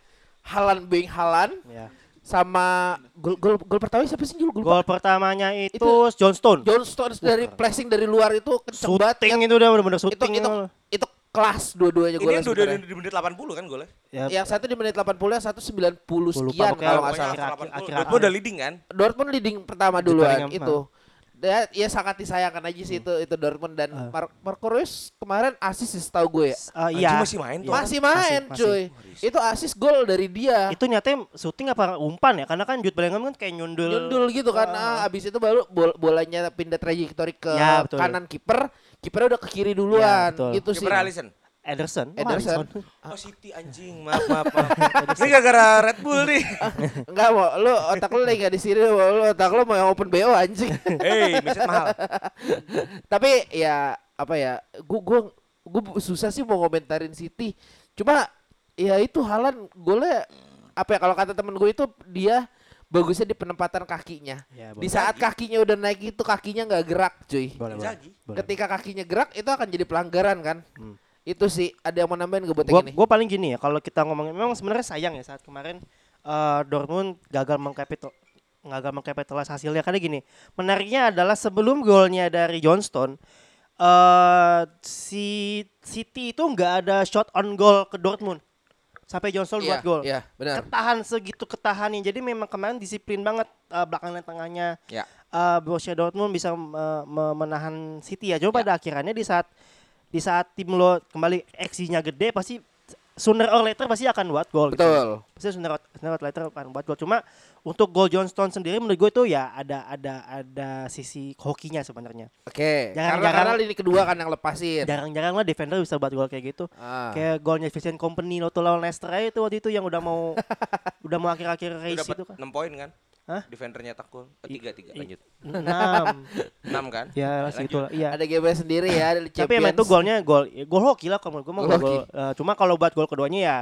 Halan being Halan Ya. sama gol gol gol pertama siapa sih? Gol Gol pertamanya itu, Itu- John Stone. John Stones dari flashing dari luar itu kenceng banget. Shooting itu udah benar-benar itu shooting itu itu kelas dua-duanya Ini golnya yang dua di menit 80 kan golnya? Ya, Yang satu di menit 80, yang satu 90 Gua lupa, sekian kalau nggak salah. akhir- Akhir-akhir akhir- Dortmund udah leading kan? Dortmund leading pertama duluan itu. Ya sangat disayangkan aja sih itu itu Dortmund dan Ah. Mar Marco Reus kemarin asis sih setahu gue ya. Anjing iya. masih main tuh. Masih main masih. cuy. Itu asis gol dari dia. Itu nyatanya syuting apa umpan ya? Karena kan Jude Bellingham kan kayak nyundul. Nyundul gitu kan. Ah, abis itu baru bol- bolanya pindah trajektori ke Ya, betul. kanan kiper. Kipernya udah ke kiri duluan. Ya, betul. Gitu sih. Kiper Alisson. Ederson. Ederson. Oh City anjing, maaf maaf maaf. Ini gara-gara Red Bull nih. [laughs] Enggak mau, lu otak lu lagi gak di sini, lu otak lu mau yang open BO anjing. Hei, meset mahal. [laughs] Tapi ya apa ya, gua gua gua susah sih mau komentarin City. Cuma ya itu Halan golnya apa ya kalau kata temen gue itu dia bagusnya di penempatan kakinya. Ya, Di saat kakinya udah naik itu kakinya nggak gerak, cuy. Boleh. Boleh. Ketika kakinya gerak itu akan jadi pelanggaran kan. Hmm. Itu sih ada yang mau nambahin gue buat Gua, ini. gua paling gini ya kalau kita ngomongin memang sebenarnya sayang ya saat kemarin eh, Dortmund gagal mengkapital gagal mengkapitalisasi hasilnya. Karena gini menariknya adalah sebelum golnya dari Johnston eh si City itu nggak ada shot on goal ke Dortmund. Sampai Johnston Iya, buat gol. Iya, benar. ketahan segitu ketahannya jadi memang kemarin disiplin banget eh, belakang dan tengahnya. Ya. eh, Borussia Dortmund bisa eh, me- menahan City ya. Coba pada akhirnya di saat di saat tim lo kembali XG-nya gede pasti sooner or later pasti akan buat gol gitu. Betul. pasti sooner or, sooner or later akan buat gol cuma untuk gol Johnston sendiri menurut gue itu ya ada ada ada sisi hokinya sebenarnya Oke. Karena jangan- karena lini kedua kan yang lepasin. jarang-jarang lah defender bisa buat gol kayak gitu Ah. kayak golnya Vincent Company lo tuh lawan Leicester itu waktu itu yang udah mau [laughs] udah mau akhir-akhir race itu kan 6 poin kan? Hah? Defendernya tak gol. Eh, Tiga tiga lanjut. enam [laughs] 6 kan? ya segitu lah iya Ada game sendiri ya dari Tapi emang itu golnya gol ya, gol hoki lah kalau menurut gue mah Gol gol, eh, cuma kalau buat gol keduanya ya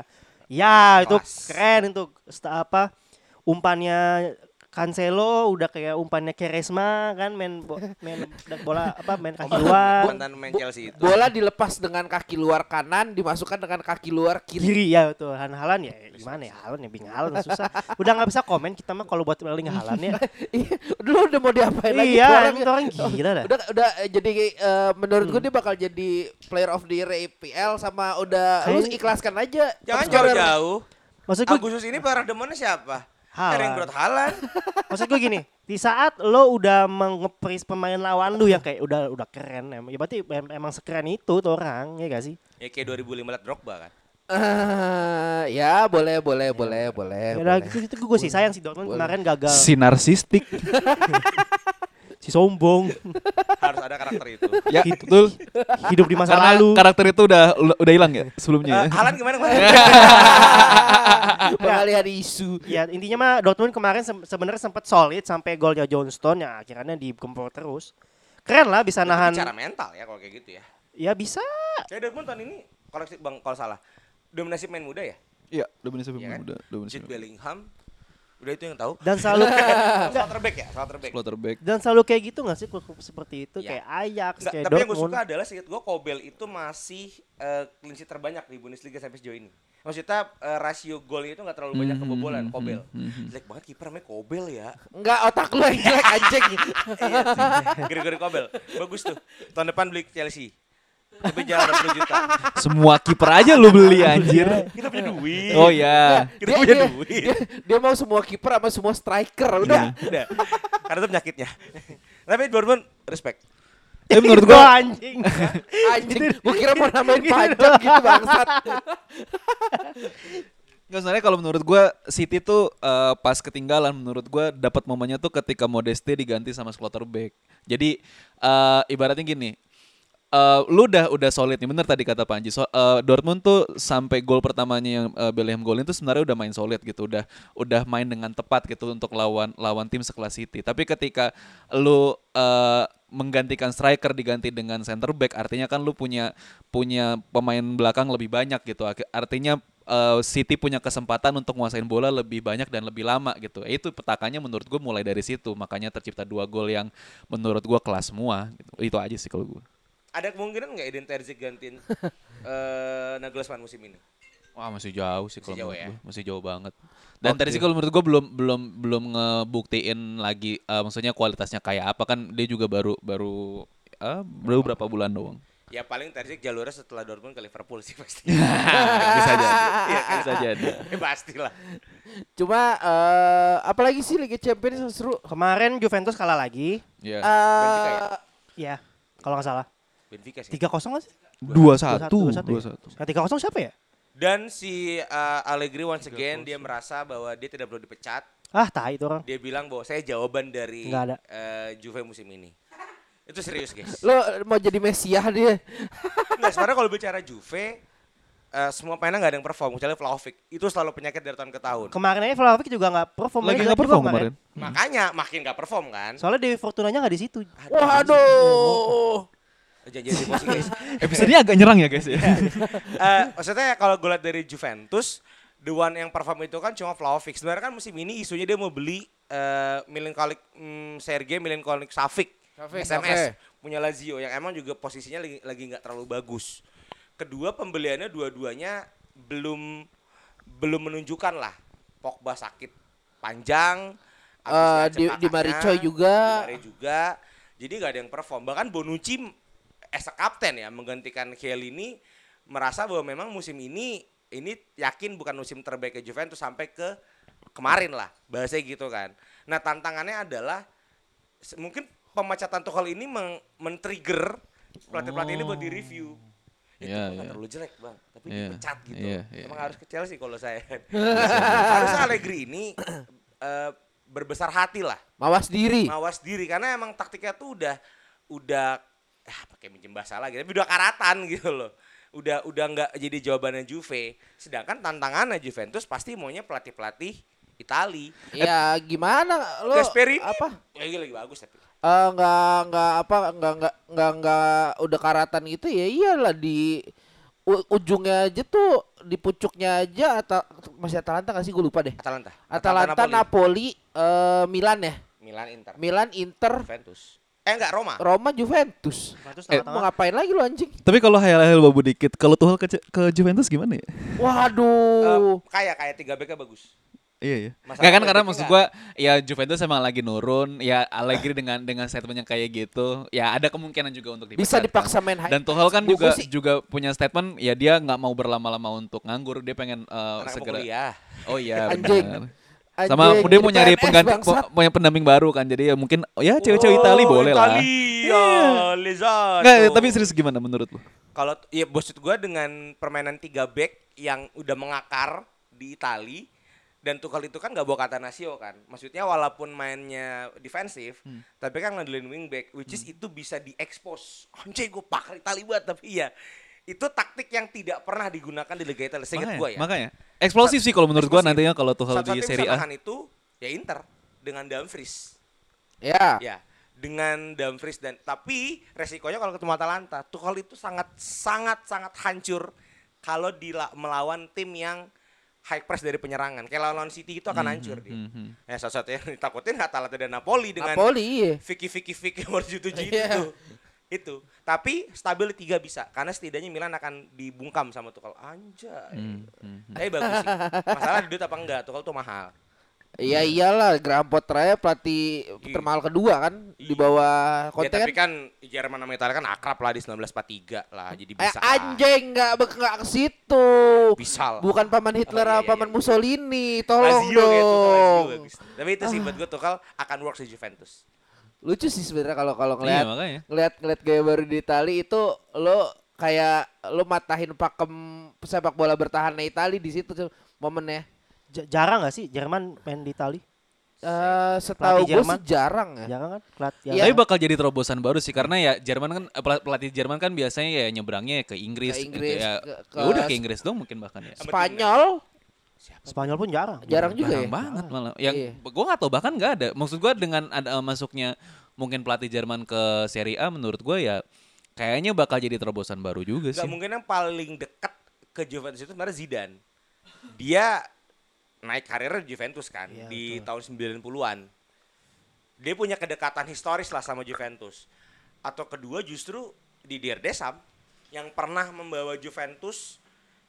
ya itu Kelas. keren itu apa umpannya Cancelo udah kayak umpannya Keresma kan main bo- main bola apa main kaki luar Mantan main Chelsea itu. Bola dilepas dengan kaki luar kanan, dimasukkan dengan kaki luar kiri. kiri ya tuh Han Halan ya gimana ya Halan ya Bing Halan susah udah nggak bisa komen kita mah kalau buat Erling Halan ya [laughs] Iya, Dulu udah mau diapain lagi iya orang itu [laughs] orang gila dah Udah udah eh, jadi eh, menurut gue dia bakal jadi player of the year EPL sama udah lu ikhlaskan aja. Jangan jauh-jauh. maksud gue Agustus ini para demonnya siapa? Haaland. Erling Brot Haaland. [laughs] maksud gue gini di saat lo udah mengepris pemain lawan lu yang kayak udah udah keren em- ya berarti em- emang sekeren itu tuh orang ya gak sih Ya kayak 2015 Drogba kan. Eh, ya boleh boleh boleh boleh. ya boleh. gitu, gitu gue sih sayang sih Dortmund Boleh. kemarin gagal Si narsistik. [laughs] si sombong [laughs] Harus ada karakter itu. ya, betul. hidup di masa Karena lalu karakter itu udah udah hilang ya sebelumnya. Eh, ya? Haaland gimana kemarin? [laughs] [laughs] Pengalihan isu. ya intinya mah Dortmund kemarin se- sebenarnya sempat solid sampai golnya Johnston ya akhirnya digempur terus keren lah bisa nahan Cara mental ya kalau kayak gitu ya. ya bisa Kayak Dortmund tahun ini koreksi Bang kalau salah. Dominasi pemain muda ya? Iya, Dominasi Iya kan? muda, Dominasi Jude Bellingham. Udah itu yang tahu. dan selalu [laughs] Slotterback ya, Slotterback. Slotterback. dan selalu kayak gitu gak sih klub seperti itu Ya. kayak Ajax Nggak, kayak tapi yang gue suka adalah seingat gue Kobel itu masih eh, clean sheet terbanyak di Bundesliga sampai sejauh ini. Maksudnya eh, rasio golnya itu nggak terlalu banyak Hmm, kebobolan hmm, Kobel. hmm, hmm. Jelek banget kiper namanya Kobel ya. Enggak otak lu yang jelek anjing. [laughs] Iya sih. Gregory Kobel. Bagus tuh. Tahun depan beli Chelsea. Tapi jangan 80 juta. Semua kiper aja lu beli anjir. Kita punya duit. Oh ya. Kita punya dia, duit. dia, dia mau semua kiper sama semua striker udah. Udah. Karena itu penyakitnya. Tapi Dortmund respect. Tapi menurut Gua anjing Anjing, gua kira mau namain pajak gitu bangsat. Nggak sebenarnya kalau menurut gua City tuh eh, pas ketinggalan menurut gua dapat momennya tuh ketika Modeste diganti sama Slotterbeck. Jadi eh, ibaratnya gini, eh, lu udah udah solid nih bener tadi kata Panji. So, eh, Dortmund tuh sampai gol pertamanya yang eh, Bellingham golin tuh sebenarnya udah main solid gitu, udah udah main dengan tepat gitu untuk lawan lawan tim sekelas City. Tapi ketika lu eh, menggantikan striker diganti dengan center back artinya kan lu punya punya pemain belakang lebih banyak gitu. Artinya eh, City punya kesempatan untuk menguasain bola lebih banyak dan lebih lama gitu. Itu petakannya menurut gue mulai dari situ. Makanya tercipta dua gol yang menurut gue kelas semua. Gitu. Itu aja sih kalau gue. Ada kemungkinan nggak Eden Terzic gantiin [laughs] eh Nagelsmann musim ini? Wah masih jauh sih Masih kalau jauh menurut ya? gue. Masih jauh banget. Dan Oke. tadi sih kalau menurut gue belum belum belum ngebuktiin lagi eh, maksudnya kualitasnya kayak apa kan dia juga baru baru eh, baru berapa bulan doang. Ya paling Terzic jalurnya setelah Dortmund ke Liverpool sih pasti. [laughs] Bisa jadi. Iya kan? Bisa jadi. Ya, pastilah. Cuma eh apalagi sih Liga Champions seru. kemarin Juventus kalah lagi Ya. Benfica ya? Eh ya kalau nggak salah Benfica sih. tiga kosong nggak sih Dua satu. Dua satu, Dua ya? satu. Yang tiga kosong siapa ya Dan si uh, Allegri once again dia merasa bahwa dia tidak perlu dipecat. ah tai itu orang Dia bilang bahwa saya jawaban dari Nggak ada. eh, Juve musim ini. Itu serius guys. lo mau jadi Mesiah dia. Nggak, sebenarnya kalau bicara Juve, eh, semua pemainnya nggak ada yang perform. Kecuali Vlahovic. Itu selalu penyakit dari tahun ke tahun. kemarin aja Vlahovic juga nggak perform Lagi nggak perform kemarin. Makanya makin nggak perform kan. soalnya Dewi Fortunanya nggak di situ Waduh. Jangan jadi emosi guys. [laughs] Episodenya agak nyerang ya guys ya. Eh, maksudnya kalau gue lihat dari Juventus, the one yang perform itu kan cuma Vlahovic. Sebenarnya kan musim ini isunya dia mau beli eh Milinkovic mm, Sergei Milinkovic Savic, Savic, SMS punya Lazio yang emang juga posisinya lagi nggak terlalu bagus. Kedua pembeliannya dua-duanya belum belum menunjukkan lah. Pogba sakit panjang, Eh, abisnya di- di Maricoy juga. Di Mari juga. Jadi nggak ada yang perform. Bahkan Bonucci as a kapten ya menggantikan Chiellini merasa bahwa memang musim ini ini yakin bukan musim terbaik ke Juventus sampai ke kemarin lah bahasanya gitu kan. Nah tantangannya adalah mungkin pemecatan Tuchel ini men-trigger pelatih-pelatih ini buat di review. Itu Iya, nggak iya. terlalu jelek bang, tapi Iya, dipecat gitu. iya, iya, Emang iya. harus ke Chelsea kalau saya. [laughs] Harusnya Allegri ini eh, berbesar hati lah Mawas diri. mawas diri karena emang taktiknya tuh udah udah ah pakai minjem bahasa lagi. Tapi udah karatan [laughs] gitu loh. Udah udah nggak jadi jawabannya Juve. Sedangkan tantangannya Juventus pasti maunya pelatih pelatih Itali. Ya gimana? Lo Gasperini? apa? ya iya lagi bagus tapi. Eh nggak nggak apa nggak nggak nggak nggak udah karatan gitu ya iyalah di u- ujungnya aja tuh di pucuknya aja atau masih Atalanta nggak sih? Gue lupa deh. Atalanta. Atalanta Napoli, eh Milan ya. Milan Inter. Milan, Inter, Juventus. Eh enggak Roma. Roma, Juventus. Juventus Eh, mau ngapain lagi lu anjing? Tapi kalau hayal-hayal babu dikit, kalau Tuchel ke, ke Juventus gimana ya? Waduh. Eh, kayak kayak tiga BK bagus. Iya iya. Masalah kan karena maksud gua ya Juventus emang lagi nurun, ya Allegri dengan dengan statement yang kayak gitu, ya ada kemungkinan juga untuk Bisa dipecat dipaksa main high. Dan Tuchel kan juga sih- juga punya statement ya dia nggak mau berlama-lama untuk nganggur, dia pengen uh, segera. Oh iya. Anjing. Anjing, Sama dia mau nyari PNS pengganti punya pendamping baru kan. Jadi ya mungkin oh ya cewek-cewek Itali boleh lah. Italia, Lezat. Nggak, tapi serius gimana menurut lu? Kalau ya maksud gua dengan permainan tiga back yang udah mengakar di Itali dan Tuchel itu kan gak bawa kata Nasio kan. Maksudnya walaupun mainnya defensif, Hmm. tapi kan ngandelin wingback which is itu bisa diekspos. Anjay gue pakar Itali banget tapi ya itu taktik yang tidak pernah digunakan di Liga Italia seingat gua ya. makanya eksplosif sih kalau menurut gua Eksplosif. nantinya kalau Tuchel di Satu-satunya Serie A. nahan itu ya Inter dengan Dumfries. Ya. Ya, dengan Dumfries dan tapi resikonya kalau ketemu Atalanta, Tuchel itu sangat sangat sangat hancur kalau dila- melawan tim yang high press dari penyerangan. Kayak lawan City itu akan hancur dia. hmm, hmm. Ya satu-satu yang [laughs] ditakutin Atalanta dan Napoli dengan Napoli iya. Vicky Vicky Vicky Morjutu Iya. itu. Itu. Tapi stabil di tiga bisa karena setidaknya Milan akan dibungkam sama Tuchel. Anjay. Hmm, hmm. Tapi bagus sih. Masalah duit apa enggak? Tuchel tuh mahal. Iya iyalah Graham Potter aja pelatih termahal kedua kan di Iya. bawah Ya Conte tapi kan. kan Jerman sama Italia kan akrab lah di 1943 lah. Jadi Eh bisa. lah. anjing nggak nggak ke situ. Bisa lah. Bukan paman Hitler Oh, iya, iya, paman iya. Mussolini, tolong Lazio kayak itu, Lazio dong. bagus. Tapi itu sih buat gue Tuchel akan work di Juventus. Lucu sih sebenarnya kalau kalau Iya ngeliat makanya. ngeliat ngeliat gaya baru di Itali itu lo kayak lo matahin pakem sepak bola bertahannya Itali di situ momennya. Ja- jarang gak sih Jerman main di Itali? Eh setahu Pelatih gue sih jarang ya. Jarang kan? Pelat, ya. Iya. Tapi bakal jadi terobosan baru sih karena ya Jerman kan eh, pel- pelatih Jerman kan biasanya ya nyebrangnya ke Inggris, Ke gitu Inggris, ya. ke- Ya udah ke- ke Inggris dong mungkin bahkan ya. Spanyol Spanyol pun jarang. jarang juga Jarang ya. banget malah. Yang Iya. gua nggak tahu bahkan nggak ada. Maksud gua dengan ada eh, masuknya mungkin pelatih Jerman ke Serie A menurut gua ya kayaknya bakal jadi terobosan baru juga Gak sih. mungkin yang paling dekat ke Juventus itu sebenarnya Zidane. Dia naik karirnya di Juventus kan Iya, di tahun 90-an. Dia punya kedekatan historis lah sama Juventus. Atau kedua justru Didier Deschamps yang pernah membawa Juventus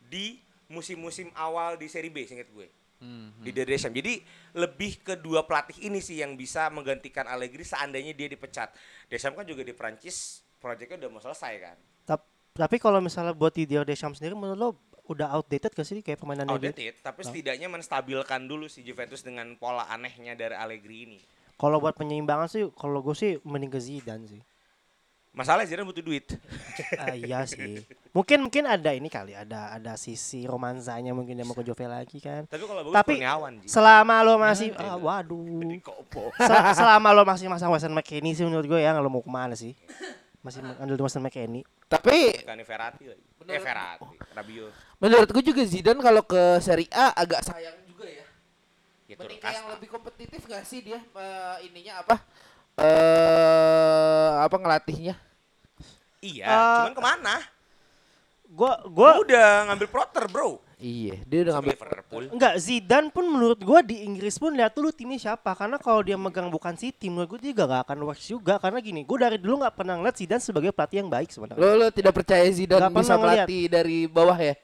di musim-musim awal di Serie B singkat gue. Hmm, Didier Deschamps. Jadi lebih kedua pelatih ini sih yang bisa menggantikan Allegri seandainya dia dipecat. Deschamps kan juga di Prancis proyeknya udah mau selesai kan. Tap- tapi kalau misalnya buat Didier Deschamps sendiri menurut lo udah outdated gak sih kayak permainannya dia? outdated, tapi setidaknya menstabilkan dulu si Juventus dengan pola anehnya dari Allegri ini. Kalau buat penyeimbangan sih kalau gue sih mending ke Zidane sih. Masalahnya Zidane butuh duit. [laughs] Ah, iya sih. Mungkin mungkin ada ini kali, ada ada sisi romansanya mungkin dia mau ke Juve lagi kan. Tapi kalau bagus Tapi Kurniawan, Ji. selama lo masih Ya, ah, waduh. [laughs] Sel- selama lo masih masang Weston McKennie sih menurut gue ya lo mau ke mana sih? Masih andal di Weston McKennie. Tapi Bukan Verratti lagi. Eh Verratti, Rabiot. menurut gue juga Zidane kalau ke Serie A agak sayang juga ya. Ya Mending yang lebih kompetitif gak sih dia eh, ininya apa? Eh apa ngelatihnya? Iya, Eh, cuman ke mana? Gue Gua gue udah ngambil Proter, bro. Iya, dia udah ngambil Liverpool. Enggak, Zidane pun menurut gua di Inggris pun lihat dulu timnya siapa karena kalau dia megang bukan City menurut gua dia gak, gak akan works juga karena gini gua dari dulu nggak pernah ngeliat Zidane sebagai pelatih yang baik sebenarnya Lo lo tidak percaya Zidane Nggak bisa pernah ngeliat. melatih dari bawah ya?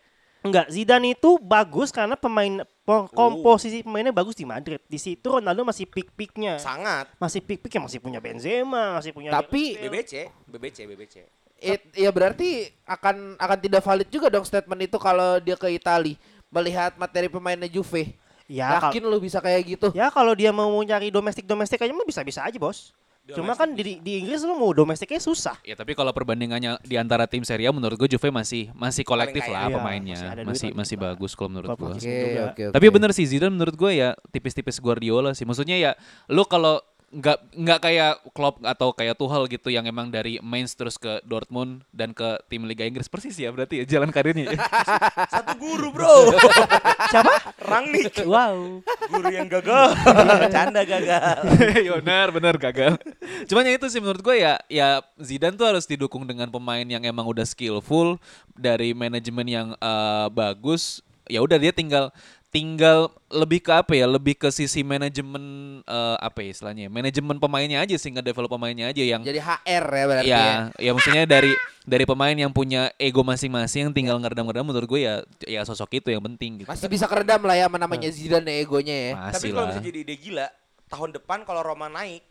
Enggak Zidane itu bagus karena pemain po- komposisi pemainnya bagus di Madrid di situ Ronaldo masih peak-peaknya Sangat. masih peak-peaknya masih punya Benzema masih punya Tapi- BBC, BBC, BBC. It, ya berarti akan akan tidak valid juga dong statement itu kalau dia ke Itali melihat materi pemainnya Juve. ya Yakin lu bisa kayak gitu? ya kalau dia mau nyari domestik domestik aja mah bisa-bisa aja bos cuma kan di, di Inggris lu mau domestiknya susah Ya tapi kalau perbandingannya di antara tim Serie A menurut gue Juve masih masih kolektif lah Iya, pemainnya. masih Masih masih bagus kalau menurut gue. posisi juga. Tapi bener sih Zidane menurut gue ya tipis-tipis Guardiola sih. Maksudnya ya lu kalau nggak nggak kayak Klopp atau kayak Tuchel gitu yang emang dari Mainz terus ke Dortmund dan ke tim Liga Inggris persis ya berarti ya jalan karirnya. ya. [laughs] Satu guru, bro. [laughs] siapa Rangnick. wow Guru yang gagal. [laughs] Bercanda gagal. ya benar benar gagal. Cuman ya itu sih menurut gue ya ya Zidane tuh harus didukung dengan pemain yang emang udah skillful dari manajemen yang eh, bagus. Ya udah dia tinggal tinggal lebih ke apa ya? Lebih ke sisi manajemen eh, apa ya istilahnya? Manajemen pemainnya aja sih ngedevelop pemainnya aja yang Jadi HR ya berarti ya. ya, ya maksudnya [laughs] dari dari pemain yang punya ego masing-masing yang tinggal ngeredam-ngeredam menurut gue ya ya sosok itu yang penting gitu. Masih bisa keredam lah ya sama namanya Zidane egonya ya. Tapi Masih kalau lah. bisa jadi ide gila, tahun depan kalau Roma naik,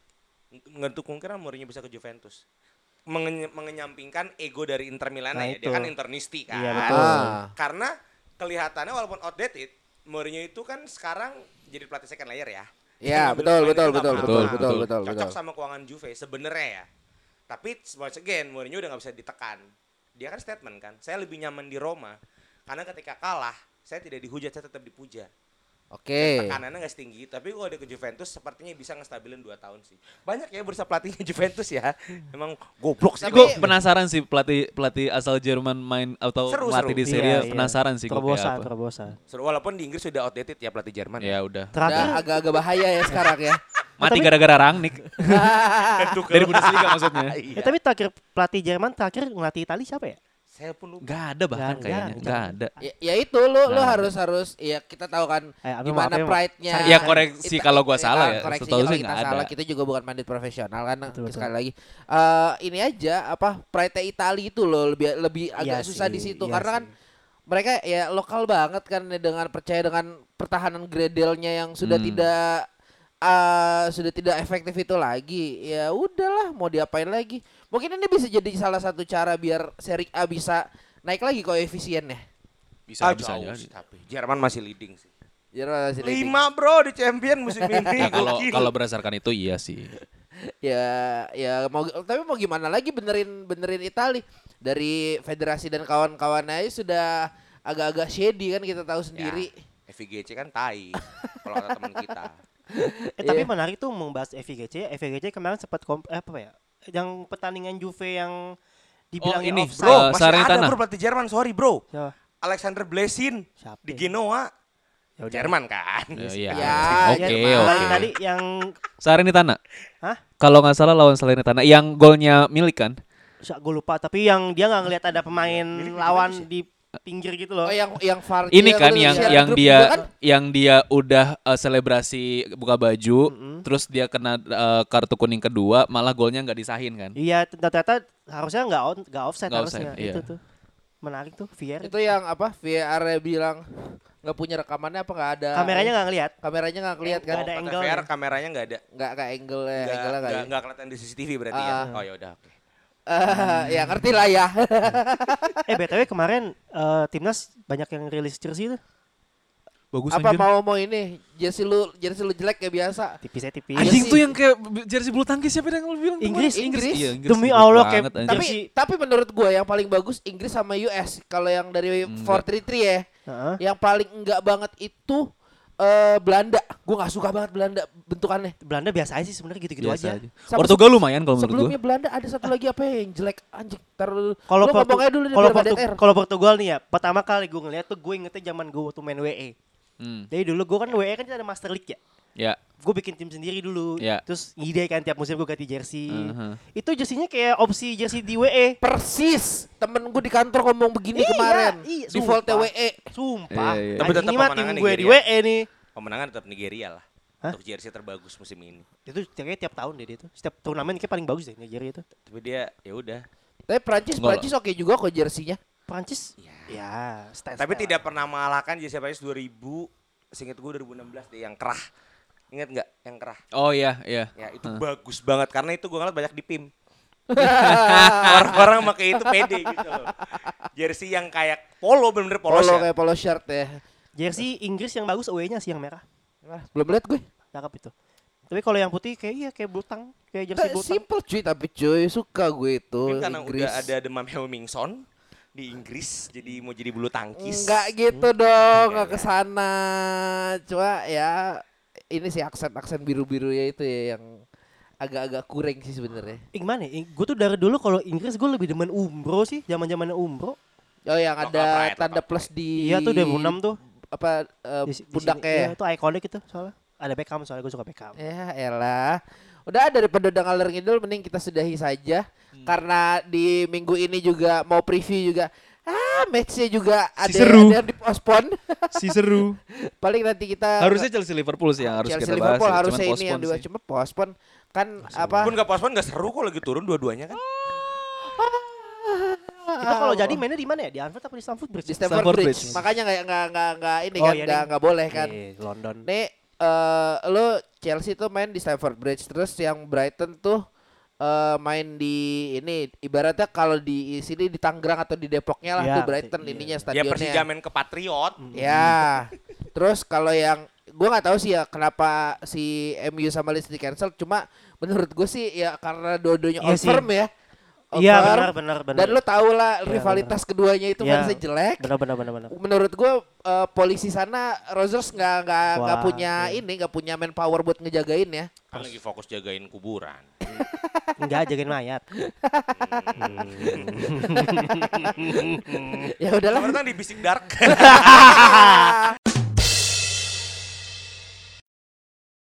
untuk kemungkinan Mourinho bisa ke Juventus. Mengenye- mengenyampingkan ego dari Inter Milan Nah, ya. itu. Dia kan internisti kan. Iya, betul. Ah. Karena kelihatannya walaupun outdated, Mourinho itu kan sekarang jadi pelatih second layer ya. Iya, betul, betul, dari betul, lapangan. betul, betul, betul, betul, Cocok betul. sama keuangan Juve sebenarnya ya. Tapi once again Mourinho udah nggak bisa ditekan. Dia kan statement kan, saya lebih nyaman di Roma karena ketika kalah saya tidak dihujat, saya tetap dipuja. Oke. Tekanannya nggak setinggi, tapi kalau dia ke Juventus sepertinya bisa ngestabilin 2 tahun sih. Banyak ya bursa pelatihnya [laughs] Juventus ya. Emang goblok sih. Gue penasaran sih pelatih pelatih asal Jerman main atau Seru, melatih seru. di Serie Iya, A, iya. penasaran sih gue kayak Terbosa, apa. terbosa. Seru, walaupun di Inggris sudah outdated ya pelatih Jerman. Ya udah. Terakhir Udah agak-agak bahaya ya sekarang ya. [laughs] Mati gara-gara Rangnick. [laughs] Dari Bundesliga maksudnya. Eh, tapi terakhir pelatih Jerman terakhir ngelatih Itali siapa ya? Saya pun lupa. Gak ada bahkan kayaknya. nggak- Gak ada. ya, ya itu lu lu Nah. harus harus ya kita tahu kan Eh, gimana maaf ya, pride-nya. Ya, koreksi Kita- kalau gua kita- salah ya. Koreksi kalau kita salah ada. kita juga bukan pandit profesional kan Betul, betul. sekali lagi. Eh ini aja apa pride Itali itu loh lebih lebih agak Iya susah di situ iya karena kan sih. mereka ya lokal banget kan dengan percaya dengan pertahanan gredelnya yang sudah Hmm. tidak eh sudah tidak efektif itu lagi ya udahlah mau diapain lagi mungkin ini bisa jadi salah satu cara biar seri A bisa naik lagi koefisiennya Bisa Ah, bisa jauh sih, tapi Jerman masih leading sih. Biar masih leading. Lima bro di champion musim [laughs] ini. Ya kalau kalau berdasarkan itu iya sih. ya ya mau tapi mau gimana lagi benerin benerin Itali dari federasi dan kawan-kawannya aja sudah agak-agak shady kan kita tahu sendiri Ya, FIGC kan tai. kalau kata teman kita. [laughs] Eh, tapi Iya. menarik tuh membahas FIGC. FIGC kemarin sempat komp- eh, apa ya? Yang pertandingan Juve yang dibilangin ini, offside. Bro, masih Salernitana. ada bro pelatih Jerman, sorry bro. Siapa? Alexander Blesin Siapa di? Genoa. Ya udah. Jerman kan. Ya, Iya. Ya, Oke, Jerman. oke. Tadi, tadi yang Salernitana. Hah? Kalau nggak salah lawan Salernitana yang golnya milik kan? gue lupa tapi yang dia nggak ngelihat ada pemain Milik lawan ya? di pinggir gitu loh. oh yang yang VAR Ini kan yang yang dia kan? yang dia udah eh, selebrasi buka baju, Mm-mm. terus dia kena eh, kartu kuning kedua, malah golnya nggak disahin kan? Iya, ternyata harusnya nggak on, nggak offset Nggak harusnya. offside, iya. Itu tuh. Menarik tuh VR. itu yang apa VAR -nya bilang nggak punya rekamannya apa nggak ada Kameranya nggak ngelihat. kameranya nggak kelihatan kan Nggak ada angle VR, ya. kameranya nggak ada. nggak kayak angle Nggak, nggak ya? kelihatan di CCTV berarti Ah. ya. Oh ya udah oke. Eh, ya ngerti lah ya Eh BTW kemarin eh, timnas banyak yang rilis jersey tuh. Bagus apa anjir. mau mau ini jersey lu jersey lu jelek kayak biasa Tipis ya tipis. Anjing tuh yang kayak jersey bulu tangkis siapa yang lu bilang? Inggris, kemarin? Inggris. Iya, Inggris. Demi Allah, kayak- anjir. tapi Jersey- tapi menurut gua yang paling bagus Inggris sama US kalau yang dari Enggak. 433 ya Heeh. yang paling enggak banget itu eh Belanda gua nggak suka banget Belanda bentukannya Belanda biasa aja sih sebenarnya gitu-gitu aja. Portugal lumayan kalau menurut gua. sebelumnya Belanda ada satu lagi apa ya yang jelek anjing taruh Kalau lu Portu- ngomong aja dulu Portu- kalau Portugal nih ya, pertama kali gue ngeliat tuh gue ingetnya zaman gue waktu main WE. Hmm. Jadi dulu gue kan WE kan ada Master League ya. Ya. Gue bikin tim sendiri dulu. Ya. Terus ide kan tiap musim gue ganti jersey. Uh-huh. Itu jersinya kayak opsi jersey di WE. persis temen gue di kantor ngomong begini Iya, kemarin iya, di Volt. WE Sumpah. Iya, iya. Tapi Anjing, tetap ini mah tim gue di. WE nih. Pemenangan tetap Nigeria lah. Hah? Untuk jersey terbagus musim ini. Itu kayaknya tiap tahun deh dia tuh. Setiap turnamen kayak paling bagus deh Nigeria itu. Tapi dia ya udah. tapi Prancis Prancis oke juga kok jersinya Prancis ya, style Tapi tidak pernah mengalahkan jersey Paris 2000, seingat gue 2016 deh yang kerah. Ingat nggak yang kerah? Oh iya, iya. Ya itu bagus banget karena itu gue ngeliat banyak di PIM. [laughs] Orang-orang pakai itu pede gitu loh. Jersey yang kayak polo bener-bener polo, polo shirt. kayak polo shirt ya Jersey Inggris yang bagus away-nya sih yang merah. belum lihat gue Cakep itu. Tapi kalau yang putih kayak iya kayak butang, kayak jersey Nah, butang. simple cuy tapi cuy suka gue itu Mungkin karena Inggris. udah ada demam Helmingson di Inggris jadi mau jadi bulu tangkis. Enggak gitu dong, enggak ke sana. Cuma ya ini sih aksen-aksen biru-biru ya itu ya yang agak-agak kurang sih sebenarnya. Eh, gimana? Gue tuh dari dulu kalau Inggris gue lebih demen Umbro sih, zaman-zamannya Umbro. Oh yang ada lock tanda plus di Iya tuh 2006 tuh. apa eh, Di, pundaknya Iya, ya. itu ikonik itu soalnya. Ada Beckham soalnya gue suka Beckham. Ya elah. Udah daripada udah ngalor ngidul mending kita sudahi saja Hmm. karena di minggu ini juga mau preview juga. Ah matchnya juga ada, seru. ada dipospon. Si seru. [laughs] Paling nanti kita Harusnya Chelsea Liverpool sih yang harus Chelsea kita bahas. Liverpool ya. harusnya ini yang dua sih. cuma pospon kan apa? Pun gak pospon gak seru kok lagi turun dua-duanya kan. Kita kalau jadi mainnya di mana ya? Di Anfield apa di Stamford Bridge? di Stamford, Stamford Bridge. Bridge. Makanya nggak nggak nggak nggak ini Oh, kan iya, nggak Ding. nggak boleh kan. Iya, London. Nih eh lo Chelsea tuh main di Stamford Bridge terus yang Brighton tuh eh main di ini ibaratnya kalau di sini di Tangerang atau di Depoknya lah Iya, tuh Brighton iya. ininya Ya stadionnya. Persija main ke Patriot. Ya. Terus kalau yang gua nggak tahu sih ya kenapa si MU sama Leeds di cancel cuma menurut gue sih ya karena dua-duanya Iya firm ya. Iya benar benar benar. Dan lo tau lah Iya, rivalitas keduanya itu Iya. fansnya jelek. benar benar benar benar. Menurut gue eh, polisi sana Rogers nggak nggak nggak punya iya. ini nggak punya manpower buat ngejagain ya. Kan lagi fokus jagain kuburan. Enggak jagain mayat. [laughs] Ya udahlah. Kemarin kan di Bisik Dark. [laughs]